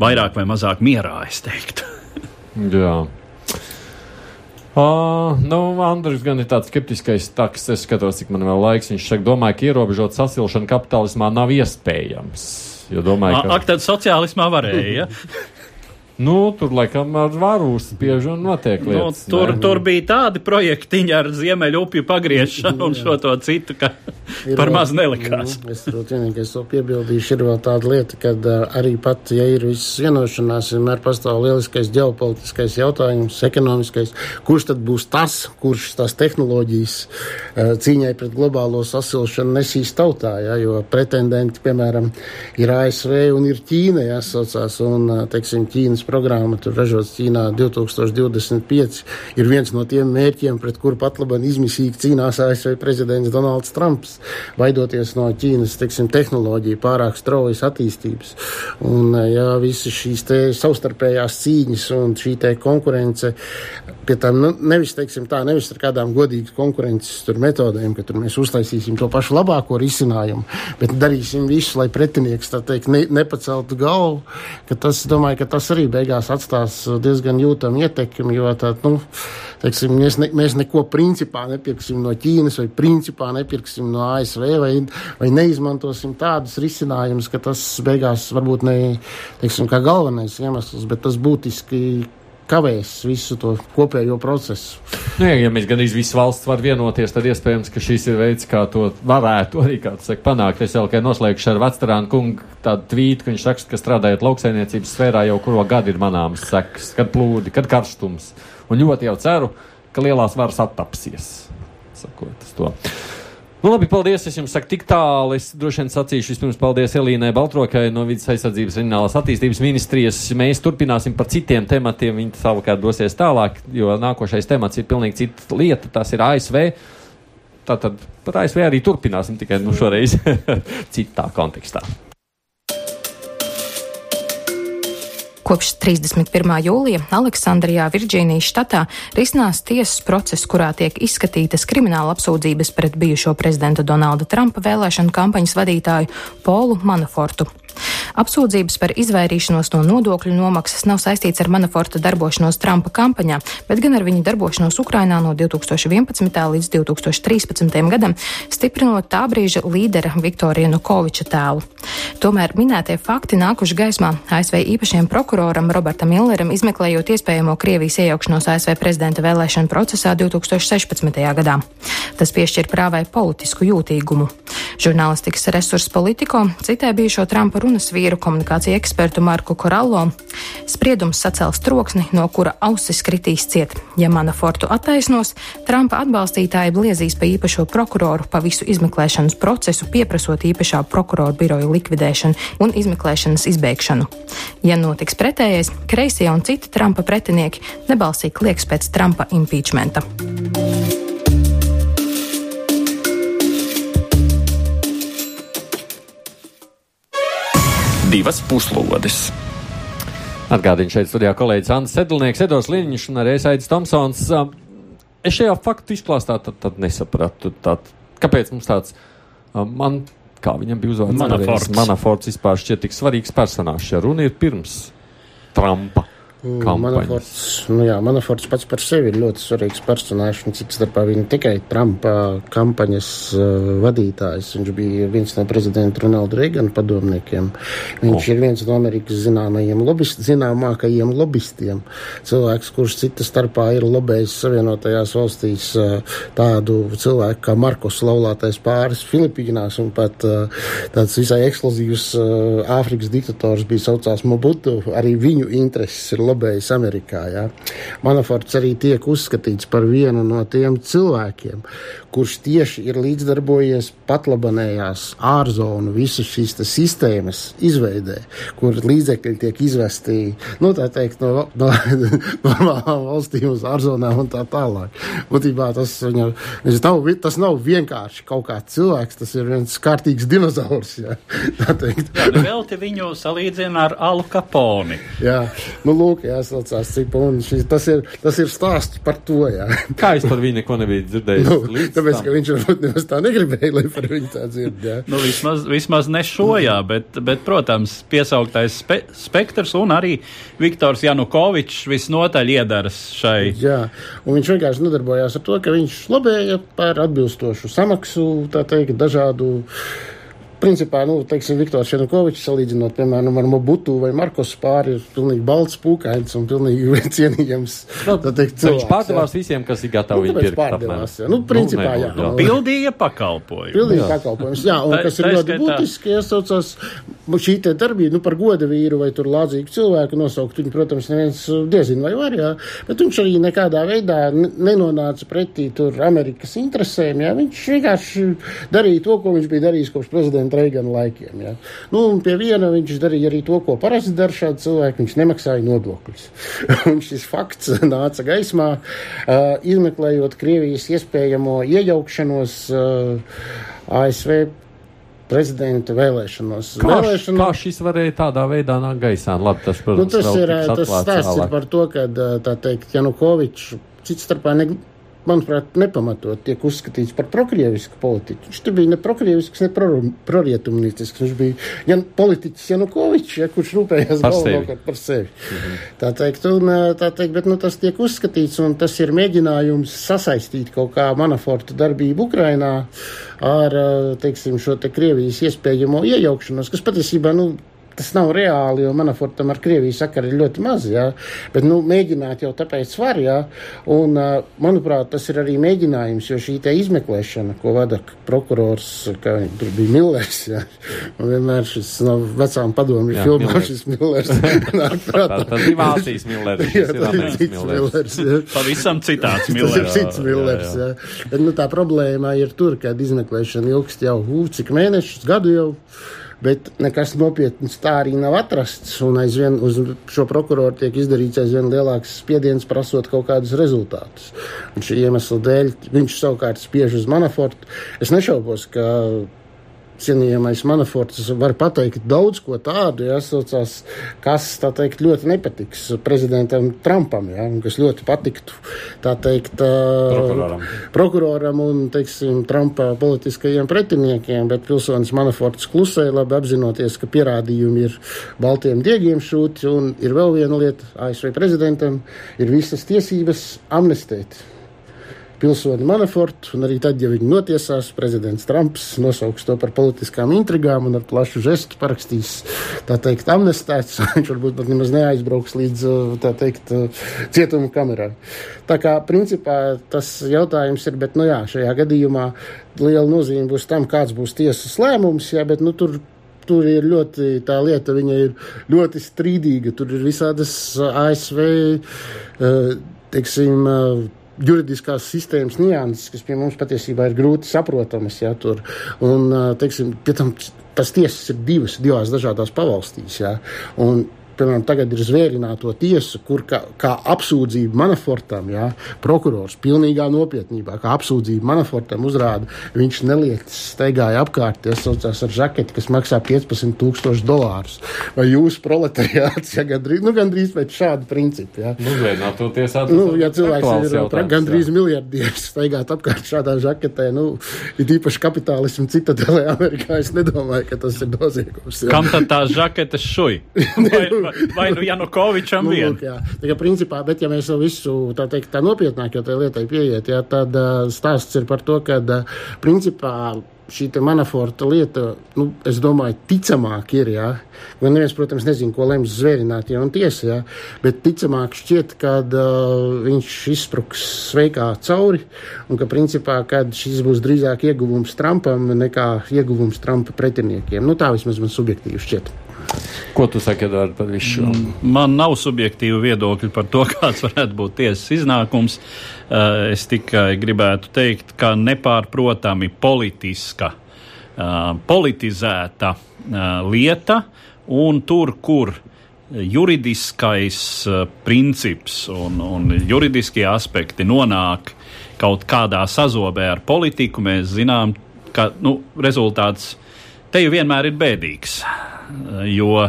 vairāk vai mazāk mierā, es teiktu. Jā. Uh, nu, Andris gan ir tāds skeptiskais taks, es skatos, cik man vēl laiks. Viņš saka, domāju, ka ierobežot sasilšanu kapitālismā nav iespējams. Jo domāju, ka. Ak, tad sociālismā varēja. Nu, tur laikam ar varu spiež un notiek nu, lietas. Nu, tur, ne? tur bija tādi projektiņi ar ziemeļu upju pagriešanu un šo to citu, ka ir par maz nelikās. Nu, es tur vienīgais to piebildīšu, ir vēl tāda lieta, ka arī pat, ja ir visas vienošanās, vienmēr pastāv lieliskais ģeopolitiskais jautājums, ekonomiskais, kurš tad būs tas, kurš tās tehnoloģijas cīņai pret globālo sasilšanu nesīs tautā, ja, jo pretendenti, piemēram, ir ASV un ir Ķīna, jāsaucās, un, teiksim, Ķīnas programma, tur ražots Ķīnā 2025, ir viens no tiem mērķiem, pret kuru pat labi izmisīgi cīnās ASV prezidents Donalds Trumps, vaidoties no Ķīnas, teiksim, tehnoloģiju pārāk straujas attīstības. Un, ja visi šīs te savstarpējās cīņas un šī konkurence, pie tām nu, nevis, teiksim, tā, nevis ar kādām godīgas konkurences metodēm, ka tur mēs uztaisīsim to pašu labāko risinājumu, bet darīsim visu, lai pretinieks, teikt, ne, nepaceltu galvu, tas, domāju, ka tas arī beigās atstās diezgan jūtamu ietekmi, jo tā, nu, teiksim, mēs, ne, mēs neko principā nepirksim no Ķīnas vai principā nepirksim no ASV vai, vai neizmantosim tādus risinājumus, ka tas beigās varbūt ne, teiksim, kā galvenais iemesls, bet tas būtiski kavēs visu to kopējo procesu. Nu, ja, ja mēs gan visi valsts var vienoties, tad iespējams, ka šis ir veids, kā to varētu arī saka, panākt. Es vēl tikai noslēgšu ar Vectarānu kungu tādu tvītu, ka viņš raksta, ka strādājot lauksainiecības sfērā jau kuro gadu ir manāms sekas, kad plūdi, kad karstums. Un ļoti jau ceru, ka lielās varas attapsies. Sakot to. Nu, labi, paldies. Es jums saku tik tālu. Es droši vien sacīšu vispirms paldies Elīnai Baltrokai no Vides aizsardzības reģionālās attīstības ministrijas. Mēs turpināsim par citiem tematiem. Viņi savukārt dosies tālāk, jo nākošais temats ir pilnīgi cita lieta. Tas ir ASV. Tātad par ASV arī turpināsim tikai nu, šoreiz citā kontekstā. Kopš 31. jūlija Aleksandrijā, Virģīnijas štatā risinās tiesas process, kurā tiek izskatītas krimināla apsūdzības pret bijušo prezidenta Donalda Trumpa vēlēšanu kampaņas vadītāju Polu Manafortu. Apsūdzības par izvairīšanos no nodokļu nomaksas nav saistīts ar Manaforta darbošanos Trumpa kampaņā, bet gan ar viņa darbošanos Ukrainā no 2011. līdz 2013. gadam, stiprinot tā brīža līdera Viktorija Nukoviča tēlu. Tomēr minētie fakti nākuši gaismā ASV īpašiem prokuroram Robertam Milleram, izmeklējot iespējamo Krievijas iejaukšanos ASV prezidenta vēlēšanu procesā 2016. gadā. Tas piešķir prāvai politisku jūtīgumu. Žurnālistikas resursu politiko citē bijušo Trumpa runas vīru komunikāciju ekspertu Marku Korallo. Spriedums sacels troksni, no kura ausis kritīs ciet. Ja Manafortu attaisnos, Trumpa atbalstītāji bliezīs pa īpašo prokuroru pa visu izmeklēšanas procesu, pieprasot īpašā prokurora biroja likvidēšanu un izmeklēšanas izbeigšanu. Ja notiks pretējais, kreisie un citi Trumpa pretinieki nebalsīgi lieks pēc Trumpa impeachmenta. divas puslodes. Atgādīju šeit studijā kolēģis Anna Sedlnieks, Edors Liņš un arī Aits Tomsons. Es šajā faktu izklāstā tad, tad nesapratu, tad, kāpēc mums tāds, man, kā viņam bija uzvārds, Manaforts. Manaforts vispār šķiet tik svarīgs personāžs, ja runa ir pirms Trumpa. Manaforts, nu jā, Manaforts pats par sevi ir ļoti svarīgs personāžs. Cits starpā viņa tikai Trumpa kampaņas uh, vadītājs. Viņš bija viens no prezidenta Ronalda Reigana padomniekiem. Viņš oh. ir viens no Amerikas zināmajiem lobist, zināmākajiem lobbystiem. Cilvēks, kurš cita starpā ir lobējis Savienotajās valstīs uh, tādu cilvēku kā Markos laulātais pāris Filipīnās un pat uh, tāds visai ekskluzīvs Āfrikas diktators bija saucās Mobutu. Arī viņu intereses ir lobējis Amerikā. Jā. Manaforts arī tiek uzskatīts par vienu no tiem cilvēkiem, kurš tieši ir līdzdarbojies patlabanējās ārzonu visas šīs sistēmas izveidē, kur līdzekļi tiek izvesti, nu, teikt, no, no normālām valstīm uz ārzonām un tā tālāk. Būtībā tas, viņa, nav, tas nav vienkārši kaut kāds cilvēks, tas ir viens kārtīgs dinozaurs, nu vēl te viņu salīdzina ar Alu Kaponi. Jā, nu, lūk, jāsaucās cip, un šis, tas ir, tas ir stāsts par to, jā. Kā es par viņu neko nebiju dzirdējis? Nu, tāpēc, ka viņš varbūt nemaz tā negribēja, lai par viņu tā dzird. Jā. Nu, vismaz, vismaz ne šojā, bet, bet, protams, piesauktais spe, spektrs un arī Viktors Janukovičs visnotaļ iedaras šai. Jā, un viņš vienkārši nodarbojās ar to, ka viņš lobēja par atbilstošu samaksu, tā teikt, dažādu Principā, nu, teiksim, Viktors Janukovičs salīdzinot, piemēram, ar Mobutu vai Markos pāri, ir pilnīgi balts pūkains un pilnīgi cienījams. Nu, teikt, cilvēks, viņš pārdevās jā. visiem, kas ir gatavi nu, viņu pārdevās. Jā. Nu, principā, nu, jā. jā. Pildīja pakalpojumu. Pildīja pakalpojumus, jā, un tā, kas ir ļoti būtiski, iesaucās šī te darbība, nu, par goda vīru vai tur lādzīgu cilvēku nosaukt, viņu, protams, neviens diezin vai var, jā, bet viņš arī nekādā veidā nenonāca pretī tur Amerikas interesēm, jā, viņš vienkārši darīja to, ko viņš bija darījis kopš prezidenta prezidenta Reigana laikiem. Ja. Nu, pie viena viņš darīja arī to, ko parasti dara šādi cilvēki. Viņš nemaksāja nodokļus. un šis fakts nāca gaismā, uh, izmeklējot Krievijas iespējamo iejaukšanos uh, ASV prezidenta vēlēšanos. Kā, Vēlēšana... kā šis varēja tādā veidā nākt gaisā? Labi, tas, protams, nu, tas ir tas stāsts ir par to, ka tā teikt, Janukovičs cits starpā ne, manuprāt, nepamatot tiek uzskatīts par prokrievisku politiķu. Viņš bija ne prokrievisks, ne pro, prorietumniecisks. Viņš bija ja, politiķis Janukovičs, ja, kurš rūpējās galvenokārt par sevi. Mhm. Tā teikt, un, tā teikt, bet nu, tas tiek uzskatīts, un tas ir mēģinājums sasaistīt kaut kā Manaforta darbību Ukrainā ar, teiksim, šo te Krievijas iespējamo iejaukšanos, kas patiesībā, nu, tas nav reāli, jo Manafortam ar Krieviju sakari ir ļoti maz, jā, bet, nu, mēģināt jau tāpēc var, jā, un, manuprāt, tas ir arī mēģinājums, jo šī te izmeklēšana, ko vada prokurors, kā tur bija Millers, jā, un vienmēr šis no vecām padomju filmām šis Millers. Tas ir Vācijas Millers, jā, tas ir cits Millers, jā. Pavisam citāds Millers. Tas ir cits Millers, jā, jā. Bet, nu, tā problēma ir tur, kad izmeklēšana ilgst jau, cik mēnešus, gadu jau, bet nekas nopietns tā arī nav atrasts. Un aizvien uz šo prokuroru tiek izdarīts aizvien lielāks spiediens, prasot kaut kādus rezultātus. Un šī iemesla dēļ viņš savukārt spiež uz Manafortu. Es nešaubos, ka cienījamais Manaforts var pateikt daudz ko tādu, ja saucās, kas, tā teikt, ļoti nepatiks prezidentam Trumpam, ja, kas ļoti patiktu, teikt, prokuroram, prokuroram un, teiksim, Trumpa politiskajiem pretiniekiem, bet pilsonis Manaforts klusē, labi apzinoties, ka pierādījumi ir baltiem diegiem šūti, un ir vēl viena lieta ASV prezidentam, ir visas tiesības amnestēt pilsoni Manafortu, un arī tad, ja viņi notiesās, prezidents Trumps nosauks to par politiskām intrigām un ar plašu žestu parakstīs, tā teikt, amnestēts. Viņš varbūt pat nemaz neaizbrauks līdz, tā teikt, cietuma kamerā. Tā kā, principā, tas jautājums ir, bet, nu jā, šajā gadījumā liela nozīme būs tam, kāds būs tiesas lēmums, jā, bet, nu, tur tur ir ļoti, tā lieta viņa ir ļoti strīdīga. Tur ir visādas ASV, teiksim, juridiskās sistēmas nianses, kas pie mums patiesībā ir grūti saprotamas. Ja, tur. un, teiksim, tam, tas tiesas ir divas, divās dažādās pavalstīs. Ja, un piemēram, tagad ir zvērināto tiesu, kur kā, kā apsūdzība Manafortam, jā, prokurors pilnīgā nopietnībā, kā apsūdzība Manafortam uzrāda, viņš nelietis steigāja apkārt, tas saucās ar žaketi, kas maksā 15 tūkstoši dolārus. Vai jūs proletariāts, ja gandrīz, nu, gandrīz pēc šāda principa, jā. Nu, zvērināto tiesā. Nu, ja cilvēks ir jautājums, gandrīz miljardieris steigāt apkārt šādā žaketē, nu, ir īpaši kapitālismu citadelē Amerikā, es nedomāju, ka tas ir noziegums. Jā. Kam tad tā žaketes šuj? Vai, vai nu Janukovičam nu, vien. Lūk, jā. Tā kā principā, bet ja mēs visu tā teikt tā nopietnāk, jo tai lietai pieiet, jā, tad stāsts ir par to, ka principā šī Manaforta lieta, nu, es domāju, ticamāk ir. Jā. Gan neviens, protams, nezina, ko lems zvērinātie un tiesa, jā, bet ticamāk šķiet, ka uh, viņš izspruks sveikā cauri un ka, principā, kad šis būs drīzāk ieguvums Trumpam nekā ieguvums Trumpa pretiniekiem. Nu, tā vismaz man subjektīvi šķiet. Ko tu saki Edvard, par visu šo? Man nav subjektīva viedokļa par to, kāds varētu būt tiesas iznākums. Uh, es tikai gribētu teikt, ka nepārprotami politiska, uh, politizēta uh, lieta un tur, kur juridiskais princips un, un juridiskie aspekti nonāk kaut kādā sazobē ar politiku, mēs zinām, ka nu, rezultāts te jau vienmēr ir bēdīgs jo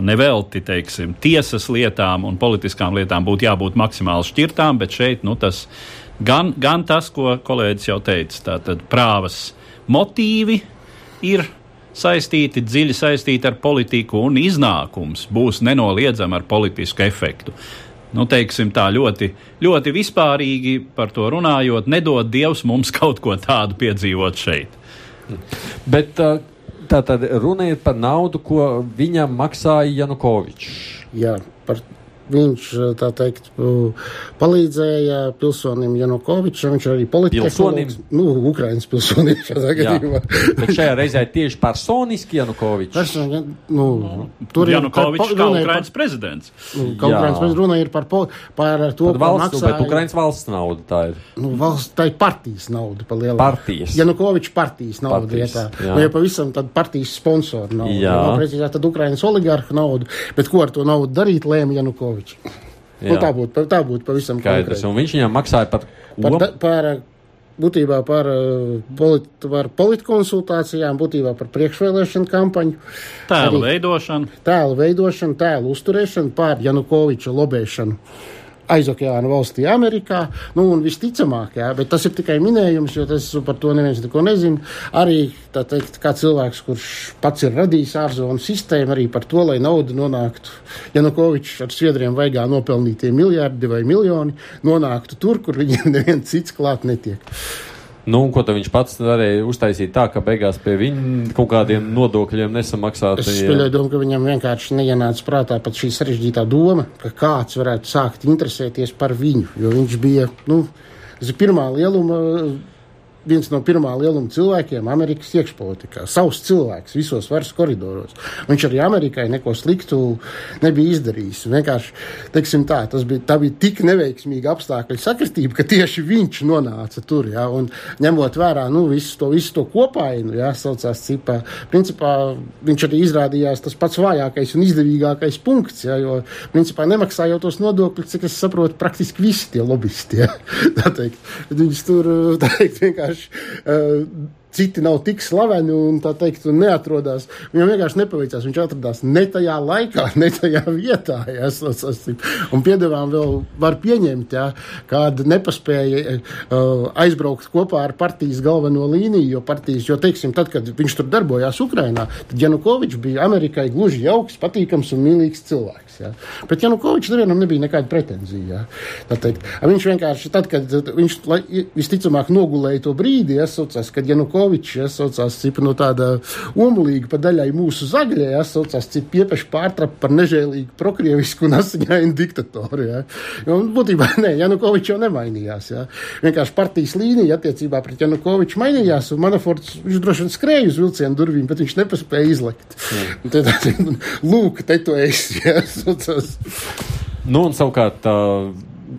nevelti teiksim, tiesas lietām un politiskām lietām būtu jābūt maksimāli šķirtām, bet šeit nu, tas gan, gan tas, ko kolēģis jau teica, tātad prāvas motīvi ir saistīti, dziļi saistīti ar politiku, un iznākums būs nenoliedzami ar politisku efektu. Nu, teiksim tā ļoti, ļoti vispārīgi par to runājot, nedod Dievs mums kaut ko tādu piedzīvot šeit. Bet, uh, Tā tad runa ir par naudu, ko viņam maksāja Janukovičs. Jā, par Viņš teikt, palīdzēja pilsonim Janukovičam, viņš arī politiķis. Nu, Ukraiņas pilsonim šādā gadījumā. Bet šajā reizē tieši personiski Janukovičs. Person, nu, tur Janukovičs kā Ukraiņas prezidents. Nu, kā Ukraiņas prezidents runa ir par, par to, par valsts, maksāja, bet Ukraiņas valsts nauda tā ir. Nu, valsts, tā ir partijas nauda pa lielu. Partijas. Janukovičs partijas nauda partijas, vietā. Nu, ja pavisam tad partijas sponsoru naudu. Jā. Ja, precīzāk, tad Ukraiņas oligarhu naudu. Bet ko ar to naudu darīt, lēma Janukovičs. Aleksandrovičs. Nu, tā būtu tā būt pavisam skaidrs. Un viņš viņam maksāja par ko? Par, da, par, būtībā par, polit, par politkonsultācijām, būtībā par priekšvēlēšanu kampaņu. Tēlu veidošanu. Tēlu veidošanu, tēlu uzturēšanu, pār Janukoviča lobēšanu aizokeāna valstī, Amerikā. Nu, un visticamāk, jā, bet tas ir tikai minējums, jo tas par to neviens neko nezina. Arī teikt, kā cilvēks, kurš pats ir radījis ārzonu sistēmu, arī par to, lai nauda nonāktu, Janukovičs ar sviedriem vaigā nopelnītie miljardi vai miljoni, nonāktu tur, kur viņiem neviens cits klāt netiek. Nu, ko viņš pats varēja uztaisīt tā, ka beigās pie viņa kaut kādiem nodokļiem nesamaksāt? Es pieļauju domu, ka viņam vienkārši neienāca prātā pat šī sarežģītā doma, ka kāds varētu sākt interesēties par viņu, jo viņš bija, nu, pirmā lieluma viens no pirmā lieluma cilvēkiem Amerikas iekšpolitikā. Savs cilvēks visos varas koridoros. Viņš arī Amerikai neko sliktu nebija izdarījis. Vienkārši, teiksim tā, tas bija, tā bija tik neveiksmīga apstākļu sakritība, ka tieši viņš nonāca tur. Ja, un ņemot vērā nu, visu, to, visu to kopainu, ja, saucās cipā, principā viņš arī izrādījās tas pats vājākais un izdevīgākais punkts, ja, jo principā nemaksājot tos nodokļus, cik es saprotu, praktiski visi tie lobbyisti. Ja, teikt, viņus tur teikt, vienkārši vienkārši uh, citi nav tik slaveni un tā teikt, un neatrodas. Viņam vienkārši nepaveicās. Viņš atradās ne tajā laikā, ne tajā vietā. Ja, un piedevām vēl var pieņemt, ja, kāda nepaspēja uh, aizbraukt kopā ar partijas galveno līniju, jo partijas, jo, teiksim, tad, kad viņš tur darbojās Ukrainā, tad Janukovičs bija Amerikai gluži jauks, patīkams un mīlīgs cilvēks. Ja. Bet Janukovičs nevienam nebija nekāda pretenzija. Ja. Viņš vienkārši, tad, kad viņš lai, visticamāk nogulēja to brīdi, esaucās, kad Janukovičs esaucās cip no tāda omulīga pa daļai mūsu zaļie, esaucās cip piepeši pārtrap par nežēlīgu prokrievisku un asiņainu diktatoru. Ja. Un būtībā, nē, Janukovičs jau nemainījās. Ja. Vienkārši partijas līnija attiecībā pret Janukoviču mainījās, un Manaforts, viņš droši vien skrēja uz vilcienu durvīm, bet viņš nepaspēja izlekt. Mm. Tad, lūk, te tu esi. Ja tas. Nu, un savukārt uh,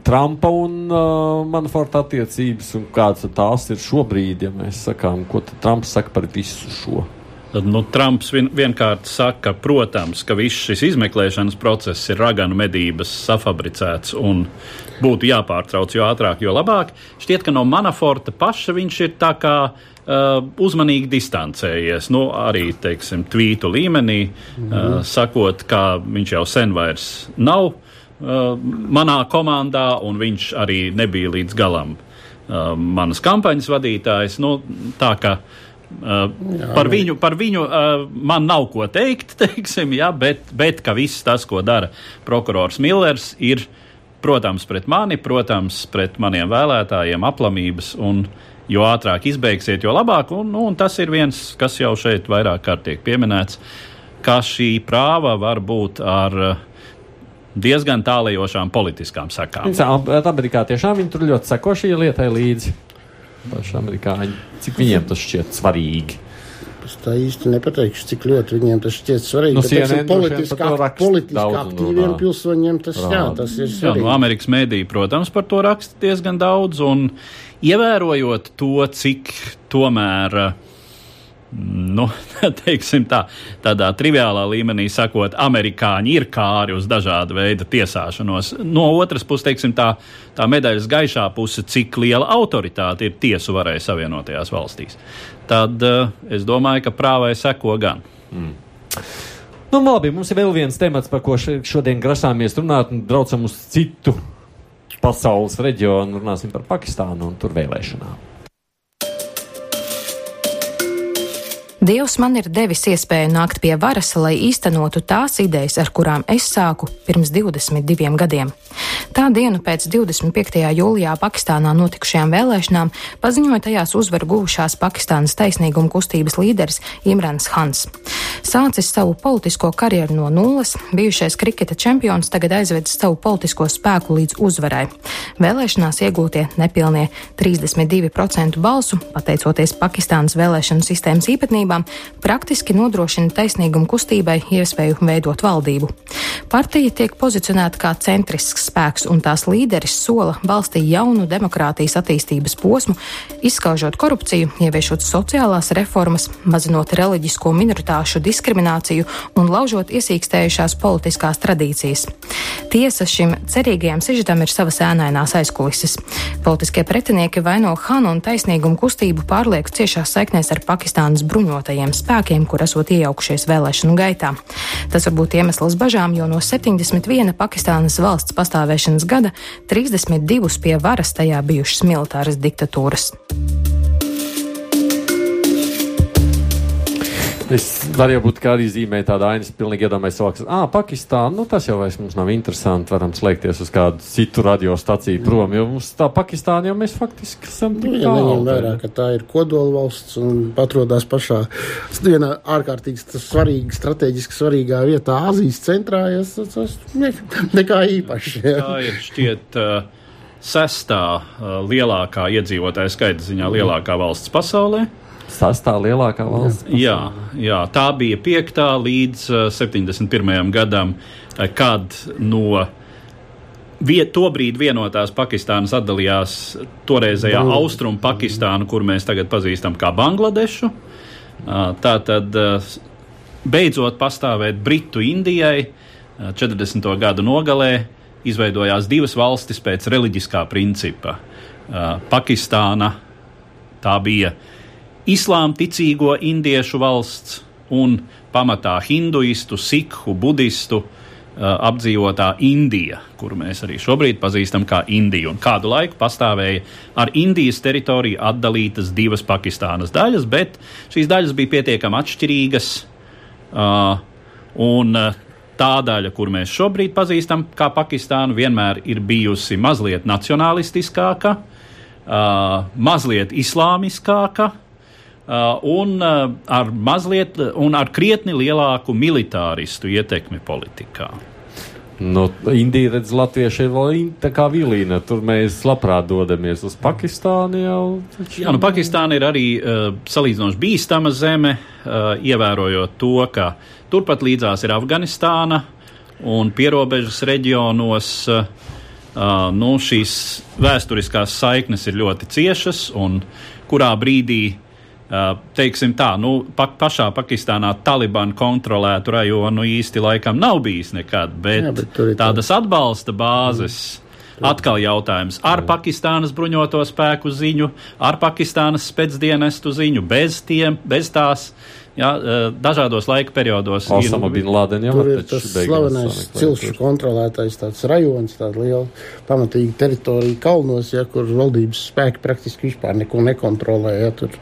Trumpa un uh, Manaforta attiecības, un kādas tās ir šobrīd, ja mēs sakām, ko Trumps saka par visu šo. Nu, Trumps vien, vienkārši saka, protams, ka viss šis izmeklēšanas process ir raganu medības safabricēts un būtu jāpārtrauc jo ātrāk, jo labāk. Šķiet, ka no Manaforta paša viņš ir tā kā uh, uzmanīgi distancējies. Nu, arī, teiksim, tvītu līmenī, mm -hmm. uh, sakot, ka viņš jau sen vairs nav uh, manā komandā, un viņš arī nebija līdz galam uh, manas kampaņas vadītājs. Nu, tā kā Uh, jā, par, viņu, par viņu uh, man nav ko teikt, teiksim, jā, bet, bet ka viss tas, ko dara prokurors Millers, ir, protams, pret mani, protams, pret maniem vēlētājiem aplamības un jo ātrāk izbeigsiet, jo labāk. Un, nu, un tas ir viens, kas jau šeit vairāk kārt tiek pieminēts, ka šī prāva var būt ar uh, diezgan tālajošām politiskām sekām. Amerikā tiešām viņi tur ļoti seko šī lietai līdzi. Paši amerikāņi, cik viņiem tas šķiet svarīgi? Es tā īsti nepateikšu, cik ļoti viņiem tas šķiet svarīgi. Nu, bet, teiksim, daudz un aktīviem pilsoņiem tas, jā, Rāda. tas ir Jā, svarīgi. no Amerikas mēdī, protams, par to raksta diezgan daudz, un ievērojot to, cik tomēr, nu, teiksim tā, tādā triviālā līmenī sakot, amerikāņi ir kāri uz dažādu veidu tiesāšanos. No otras puses, teiksim tā, tā medaļas gaišā puse, cik liela autoritāte ir tiesu varai Savienotajās valstīs. Tad uh, es domāju, ka prāvai seko gan. Nu, labi, mums ir vēl viens temats, par ko šodien grasāmies runāt, un braucam uz citu pasaules reģionu, runāsim par Pakistānu un tur vēlēšanām. Dievs man ir devis iespēju nākt pie varas, lai īstenotu tās idejas, ar kurām es sāku pirms 22 gadiem. Tā dienu pēc 25. jūlijā Pakistānā notikušajām vēlēšanām paziņoja tajās uzvaru guvušās Pakistānas taisnīguma kustības līderis Imrans Hans. Sācis savu politisko karjeru no nulles, bijušais kriketa čempions tagad aizvedis savu politisko spēku līdz uzvarai. Vēlēšanās iegūtie nepilnie 32% balsu, pateicoties Pakistānas vēlēšanu sistēmas īpatnībām, praktiski nodrošina taisnīguma kustībai iespēju veidot valdību. Partija tiek pozicionēta kā centrisks spēks, un tās līderis sola valstī jaunu demokrātijas attīstības posmu, izskaužot korupciju, ieviešot sociālās reformas, mazinot reliģisko minoritāšu diskrimināciju un laužot iesīkstējušās politiskās tradīcijas. Tiesa šim cerīgajam sižetam ir savas ēnainās aizkulises. Politiskie pretinieki vaino Hanu un taisnīgumu kustību pārlieku ciešās saiknēs ar Pakistānas bruņotajiem spēkiem, kur esot iejaukušies vēlēšanu gaitā. Tas var būt iemesls bažām, jo no 71 Pakistānas valsts pastāvēšanas gada 32 pie varas tajā bijušas militāras diktatūras. Es varu jau būt kā arī zīmēt tādu ainu, pilnīgi iedomājos, ka, ah, Pakistāna, nu tas jau vairs mums nav interesanti, varam slēgties uz kādu citu radiostaciju prom, jo mums tā Pakistāna jau mēs faktiski esam Nu, ja tālu. vērā, ka tā ir kodolvalsts un atrodas pašā vienā ārkārtīgi svarīga, strateģiski svarīgā vietā, Āzijas centrā, tas, tas ne, nekā īpaši. Ja. Tā ir šķiet uh, sestā uh, lielākā iedzīvotāja skaita ziņā lielākā valsts pasaulē. Sastā lielākā valsts. Jā, jā, tā bija piektā līdz uh, 71. gadam, uh, kad no viet, to brīdi vienotās Pakistānas atdalījās toreizējā austrumu Pakistānu, kur mēs tagad pazīstam kā Bangladešu. Uh, Tā tad uh, beidzot pastāvēt Britu Indijai uh, 40. gadu nogalē izveidojās divas valstis pēc reliģiskā principa. Uh, Pakistāna tā bija islāma ticīgo indiešu valsts un pamatā hinduistu, sikhu, budistu uh, apdzīvotā Indija, kuru mēs arī šobrīd pazīstam kā Indiju. Un kādu laiku pastāvēja ar Indijas teritoriju atdalītas divas Pakistānas daļas, bet šīs daļas bija pietiekami atšķirīgas. Uh, un uh, tā daļa, kur mēs šobrīd pazīstam kā Pakistānu, vienmēr ir bijusi mazliet nacionālistiskāka, uh, mazliet islāmiskāka. Uh, un, uh, ar mazliet, un ar krietni lielāku militāristu ietekmi politikā. Nu, Indija redz, latvieši ir vēl tā kā vilīna. Tur mēs labprāt dodamies uz Pakistānu jau. taču- Jā, nu, Pakistāna ir arī uh, salīdzinoši bīstama zeme, uh, ievērojot to, ka turpat līdzās ir Afganistāna un pierobežas reģionos. Uh, uh, nu, šīs vēsturiskās saiknes ir ļoti ciešas, un kurā brīdī, uh, teiksim tā, nu, pa, pašā Pakistānā Taliban kontrolētu rajonu īsti laikam nav bijis nekad, bet, Jā, bet ir tā- tādas atbalsta bāzes. Atkal jautājums ar Pakistānas bruņoto spēku ziņu, ar Pakistānas spēcdienestu ziņu, bez, tiem, bez tās jā, eh, dažādos laika periodos. Osama bin Laden Tur ir tas slavenais cilšu kontrolētais tāds rajons, tāda liela pamatīga teritorija kalnos, ja, kur valdības spēki praktiski vispār neko nekontrolē. Ja, tur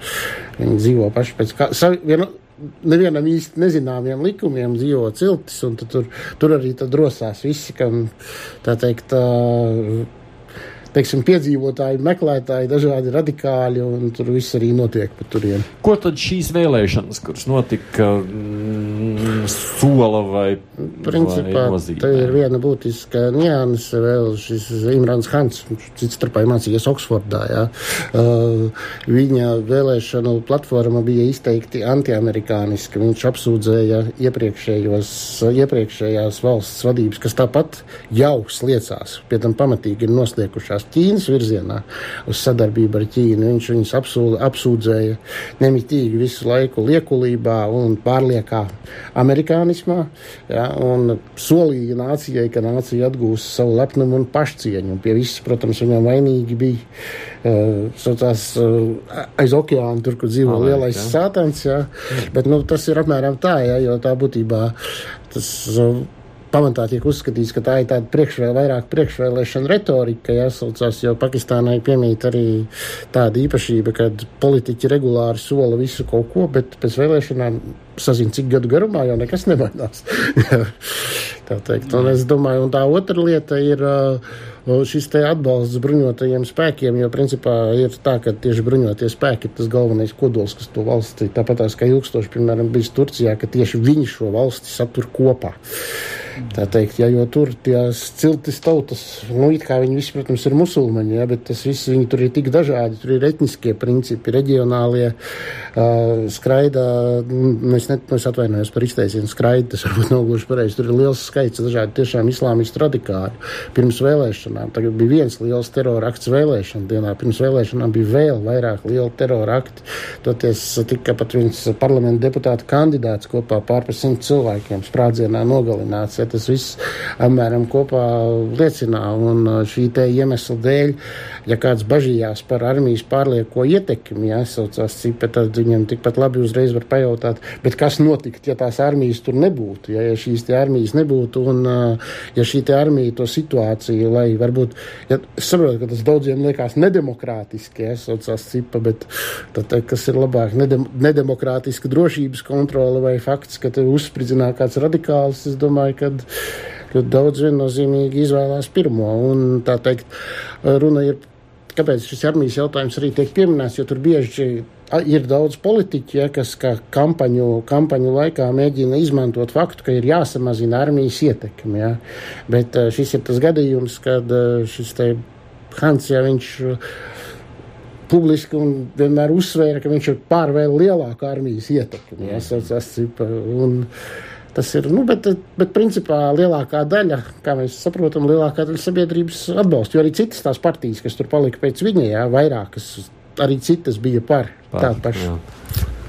viņi dzīvo paši pēc kā. Savi, viena, Nevienam īsti nezināmiem likumiem dzīvo ciltis, un tur, tur arī tad rosās visi, kam tā teikt, tā, teiksim, piedzīvotāji, meklētāji, dažādi radikāļi, un tur viss arī notiek pa turieni. Ko tad šīs vēlēšanas, kuras notika mm, sola vai Principā vai tā ir viena būtiska nianse. Vēl šis Imrans Hans, cits starpā mācījies Oksfordā. Jā. Uh, viņa vēlēšanu platforma bija izteikti antiamerikāniska. Viņš apsūdzēja iepriekšējās valsts vadības, kas tāpat jau sliecās, pie tam pamatīgi ir nosliekušās Ķīnas virzienā uz sadarbību ar Ķīnu. Viņš viņus apsūdz, apsūdzēja nemitīgi visu laiku liekulībā un pārliekā amerikānismā. Jā, un solīja nācijai, ka nācija atgūs savu lepnumu un pašcieņu. Un pie viss, protams, viņam vainīgi bija uh, saucās, uh, aiz okeāna, tur, kur dzīvo Alē, lielais jā. sātans. Jā. Bet nu, tas ir apmēram tā, jā, jo tā būtībā tas. Uh, Pamatā tiek uzskatīts, ka tā ir tāda priekšvēl, vairāk priekšvēlēšana retorika, jāsaucās, jo Pakistānai piemīt arī tāda īpašība, ka politiķi regulāri sola visu kaut ko, bet pēc vēlēšanām sazina, cik gadu garumā jau nekas nemainās. tā teikt. Un es domāju, un tā otra lieta ir uh, šis te atbalsts bruņotajiem spēkiem, jo principā ir tā, ka tieši bruņotie spēki ir tas galvenais kodols, kas to valsti, tāpat tās kā ilgstoši, piemēram, bijis Turcijā, ka tieši viņi šo valsti satur kopā. Tā teikt, ja, jo tur tās ciltis tautas, nu, it kā viņi visi, protams, ir musulmaņi, ja, bet tas viss, viņi tur ir tik dažādi, tur ir etniskie principi, reģionālie, uh, skraida, nu, es, net, nu, es atvainojos par izteicienu skraida, tas varbūt nav gluži pareizi, tur ir liels skaits dažādi tiešām islāmistu radikāļu pirms vēlēšanām. Tagad bija viens liels terora akts vēlēšana dienā, pirms vēlēšanām bija vēl vairāk liela terora akti, toties tika pat viens parlamenta deputāta kandidāts kopā pār par simt cilvēkiem sprādzienā nogalināts. Ja, tas viss apmēram kopā liecinā. Un uh, šī te iemesla dēļ, ja kāds bažījās par armijas pārlieko ietekmi, ja saucās cipa, tad viņam tikpat labi uzreiz var pajautāt, bet kas notikt, ja tās armijas tur nebūtu, ja, ja šīs te armijas nebūtu un uh, ja šī te armija to situāciju, lai varbūt, ja, saprotu, ka tas daudziem liekas nedemokrātiski, ja saucās cipa, bet tad, kas ir labāk, nedem, nedemokrātiska drošības kontrole vai fakts, ka te uzspridzinā kāds radikāls, es domāju, ka ļoti daudz viennozīmīgi izvēlās pirmo. Un, tā teikt, runa ir, kāpēc šis armijas jautājums arī tiek pieminēts, jo tur bieži ir daudz politiķi, ja, kas kampaņu, kampaņu laikā mēģina izmantot faktu, ka ir jāsamazina armijas ietekme. Ja. Bet šis ir tas gadījums, kad šis te Hans, ja viņš publiski un vienmēr uzsvēra, ka viņš ir pār vēl lielāku armijas ietekmi. Ja, saucās, un, Tas ir, nu, bet, bet principā lielākā daļa, kā mēs saprotam, lielākā daļa sabiedrības atbalsta. Jo arī citas tās partijas, kas tur palika pēc viņa, jā, vairākas, arī citas bija par, par tādu pašu.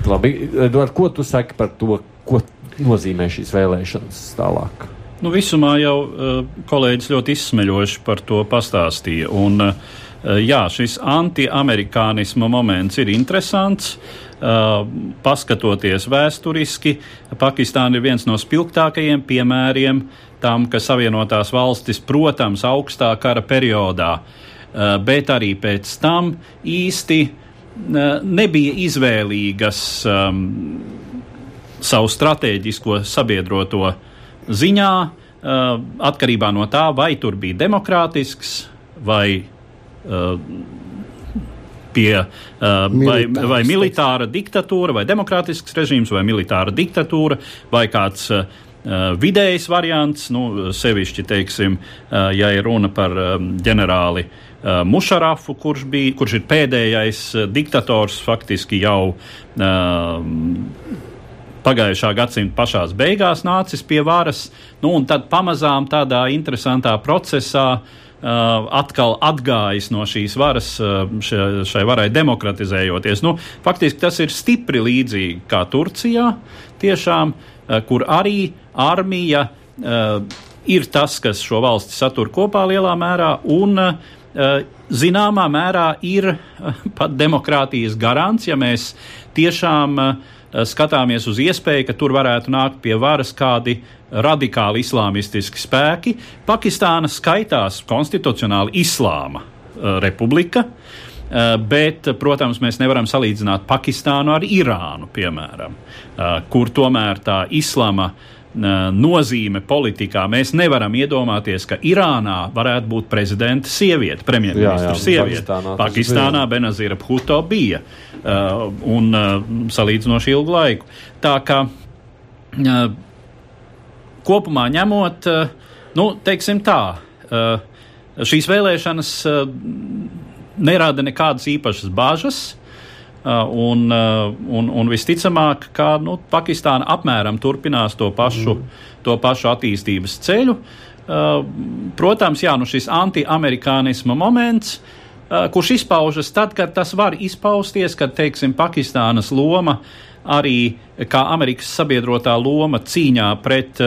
Labi, Eduard, ko tu saki par to, ko nozīmē šīs vēlēšanas tālāk? Nu, visumā jau uh, kolēģis ļoti izsmeļoši par to pastāstīja. Un, uh, jā, šis anti-amerikānisma moments ir interesants. Uh, paskatoties vēsturiski, Pakistāna ir viens no spilgtākajiem piemēriem tam, ka Savienotās valstis, protams, augstā kara periodā, uh, bet arī pēc tam īsti uh, nebija izvēlīgas um, savu strateģisko sabiedroto ziņā, uh, atkarībā no tā, vai tur bija demokrātisks vai uh, pie uh, vai, vai militāra diktatūra, vai demokrātisks režīms, vai militāra diktatūra, vai kāds uh, vidējs variants, nu, sevišķi, teiksim, uh, ja ir runa par um, ģenerāli uh, Mušarafu, kurš, bija, kurš ir pēdējais uh, diktators faktiski jau. Uh, Pagājušā gadsimta pašās beigās nācis pie varas, nu, un tad pamazām tādā interesantā procesā uh, Uh, atkal atgājis no šīs varas, uh, šai, šai varai demokratizējoties. Nu, faktiski tas ir stipri līdzīgi kā Turcijā, tiešām, uh, kur arī armija ir tas, kas šo valsti satur kopā lielā mērā, un zināmā mērā ir pat demokrātijas garants, ja mēs tiešām skatāmies uz iespēju, ka tur varētu nākt pie varas kādi radikāli islāmistiski spēki. Pakistāna skaitās konstitucionāli islāma uh, republika. Uh, bet, protams, mēs nevaram salīdzināt Pakistānu ar Irānu, piemēram, uh, kur tomēr tā islama nozīme politikā. Mēs nevaram iedomāties, ka Irānā varētu būt prezidenta sieviete, premjerministra sieviete. Pakistānā, Pakistānā Benazira Bhuto bija un salīdzinoši ilgu laiku. Tā kā kopumā ņemot, nu, teiksim tā, šīs vēlēšanas nerada nekādas īpašas bāžas. Un, un, un visticamāk, ka nu, Pakistāna apmēram turpinās to pašu, mm. to pašu attīstības ceļu. Protams, jā, nu šis anti-amerikānisma moments, kurš izpaužas tad, kad tas var izpausties, kad, teiksim, Pakistānas loma arī kā Amerikas sabiedrotā loma cīņā pret,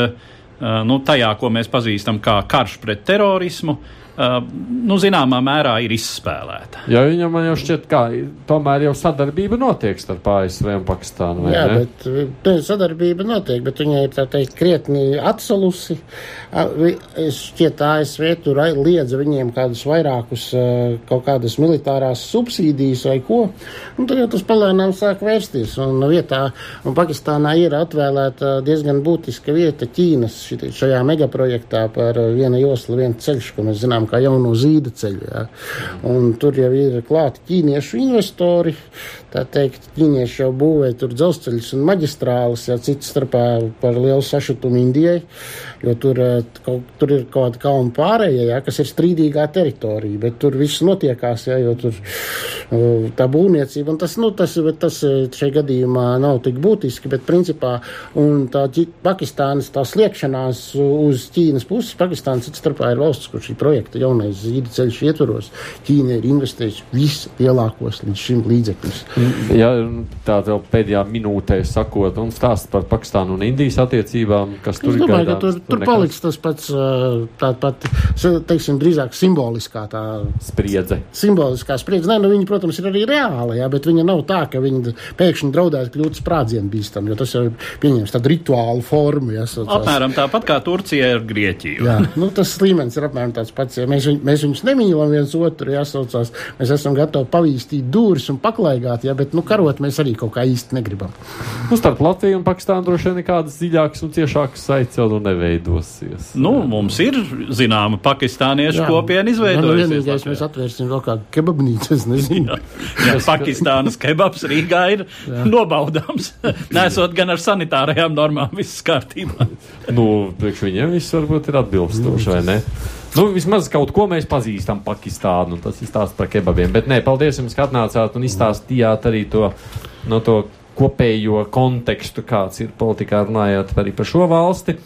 nu, tajā, ko mēs pazīstam kā karš pret terorismu, uh, Uh, nu, zināmā mērā ir izspēlēta. Jā, viņam man jau šķiet, ka tomēr jau sadarbība notiek starp ASV un Pakistānu. Jā, ne? bet ne, sadarbība notiek, bet viņa ir tā teikt krietni atsalusi. Šķiet, ASV tur liedza viņiem kādus vairākus kaut kādas militārās subsīdijas vai ko. Un tad jau tas palēnām sāk vērsties. Un vietā, un Pakistānā ir atvēlēta diezgan būtiska vieta Ķīnas šajā megaprojektā par viena josla, viena ceļš, ko mēs zinām zinām, kā jauno zīda ceļu. Ja. Un tur jau ir klāti ķīniešu investori. Tā teikt, ķīnieši jau būvē tur dzelzceļus un maģistrāles, ja cits starpā par lielu sašutumu Indijai, jo tur, eh, tur ir kaut kāda kalna pārējie, ja, kas ir strīdīgā teritorija, bet tur viss notiekās, ja, jo tur eh, tā būvniecība, un tas, nu, tas, tas eh, šajā gadījumā nav tik būtiski, bet principā, un tā Pakistānas tā sliekšanās uz Ķīnas puses, Pakistāna cits starpā ir valsts, kur šī projekta jaunais zīda ceļš ietvaros, Ķīna ir investējusi visu lielākos līdz šim līdzekļus. Ja tā vēl pēdējā minūtē sakot un stāst par Pakistānu un Indijas attiecībām, kas tur ir. Domāju, gaidāms, tur, tur, tur paliks tas pats, tā pat, teiksim, drīzāk simboliskā tā spriedze. Simboliskā spriedze. Nē, nu viņi, protams, ir arī reāli, jā, bet viņa nav tā, ka viņi pēkšņi draudētu kļūt sprādzienu bīstam, jo tas jau ir pieņems tādu rituālu formu. Jā, apmēram tāpat kā Turcija ir Grieķija. jā, nu tas līmenis ir apmēram tāds pats. Ja mēs, viņ, mēs viņus nemīlam viens otru, jāsaucās, mēs esam gatavi pavīstīt dūris un paklaigāt, ja, bet nu, karot mēs arī kaut kā īsti negribam. Nu, starp Latviju un Pakistānu droši vien nekādas dziļākas un ciešākas saites jau nu neveidosies. Nu, mums ir zināma pakistāniešu kopiena izveidojusies. Nu, vienīgais mēs atvērsim vēl kādu kebabnīcu, es nezinu. Jā, jā Pakistānas kebabs Rīgā ir jā. nobaudāms. Nesot gan ar sanitārajām normām viss kārtībā. nu, priekš viņiem viss varbūt ir atbilstoši, vai ne? Nu, vismaz kaut ko mēs pazīstam Pakistānu. Tas ir stāsts par kebabiem. Bet nē, paldies jums, ka atnācāt un izstāstījāt arī to, no to kopējo kontekstu, kāds ir politikā, runājot arī par šo valsti.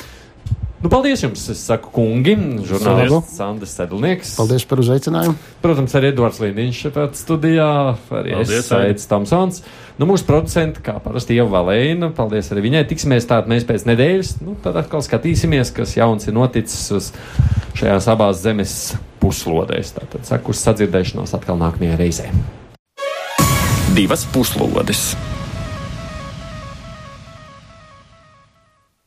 Nu, paldies jums, es saku, kungi, žurnālists Sandrs Sedlnieks. Paldies par uzaicinājumu. Protams, arī Edvards Līniņš šeit studijā, arī paldies, es, Aits Tomsons. Nu, mūsu producenti, kā parasti, jau Valēna, paldies arī viņai. Tiksimies tātad mēs pēc nedēļas, nu, tad atkal skatīsimies, kas jauns ir noticis uz šajās abās zemes puslodēs. Tātad saku uz sadzirdēšanos atkal nākamajā reizē. Divas puslodes.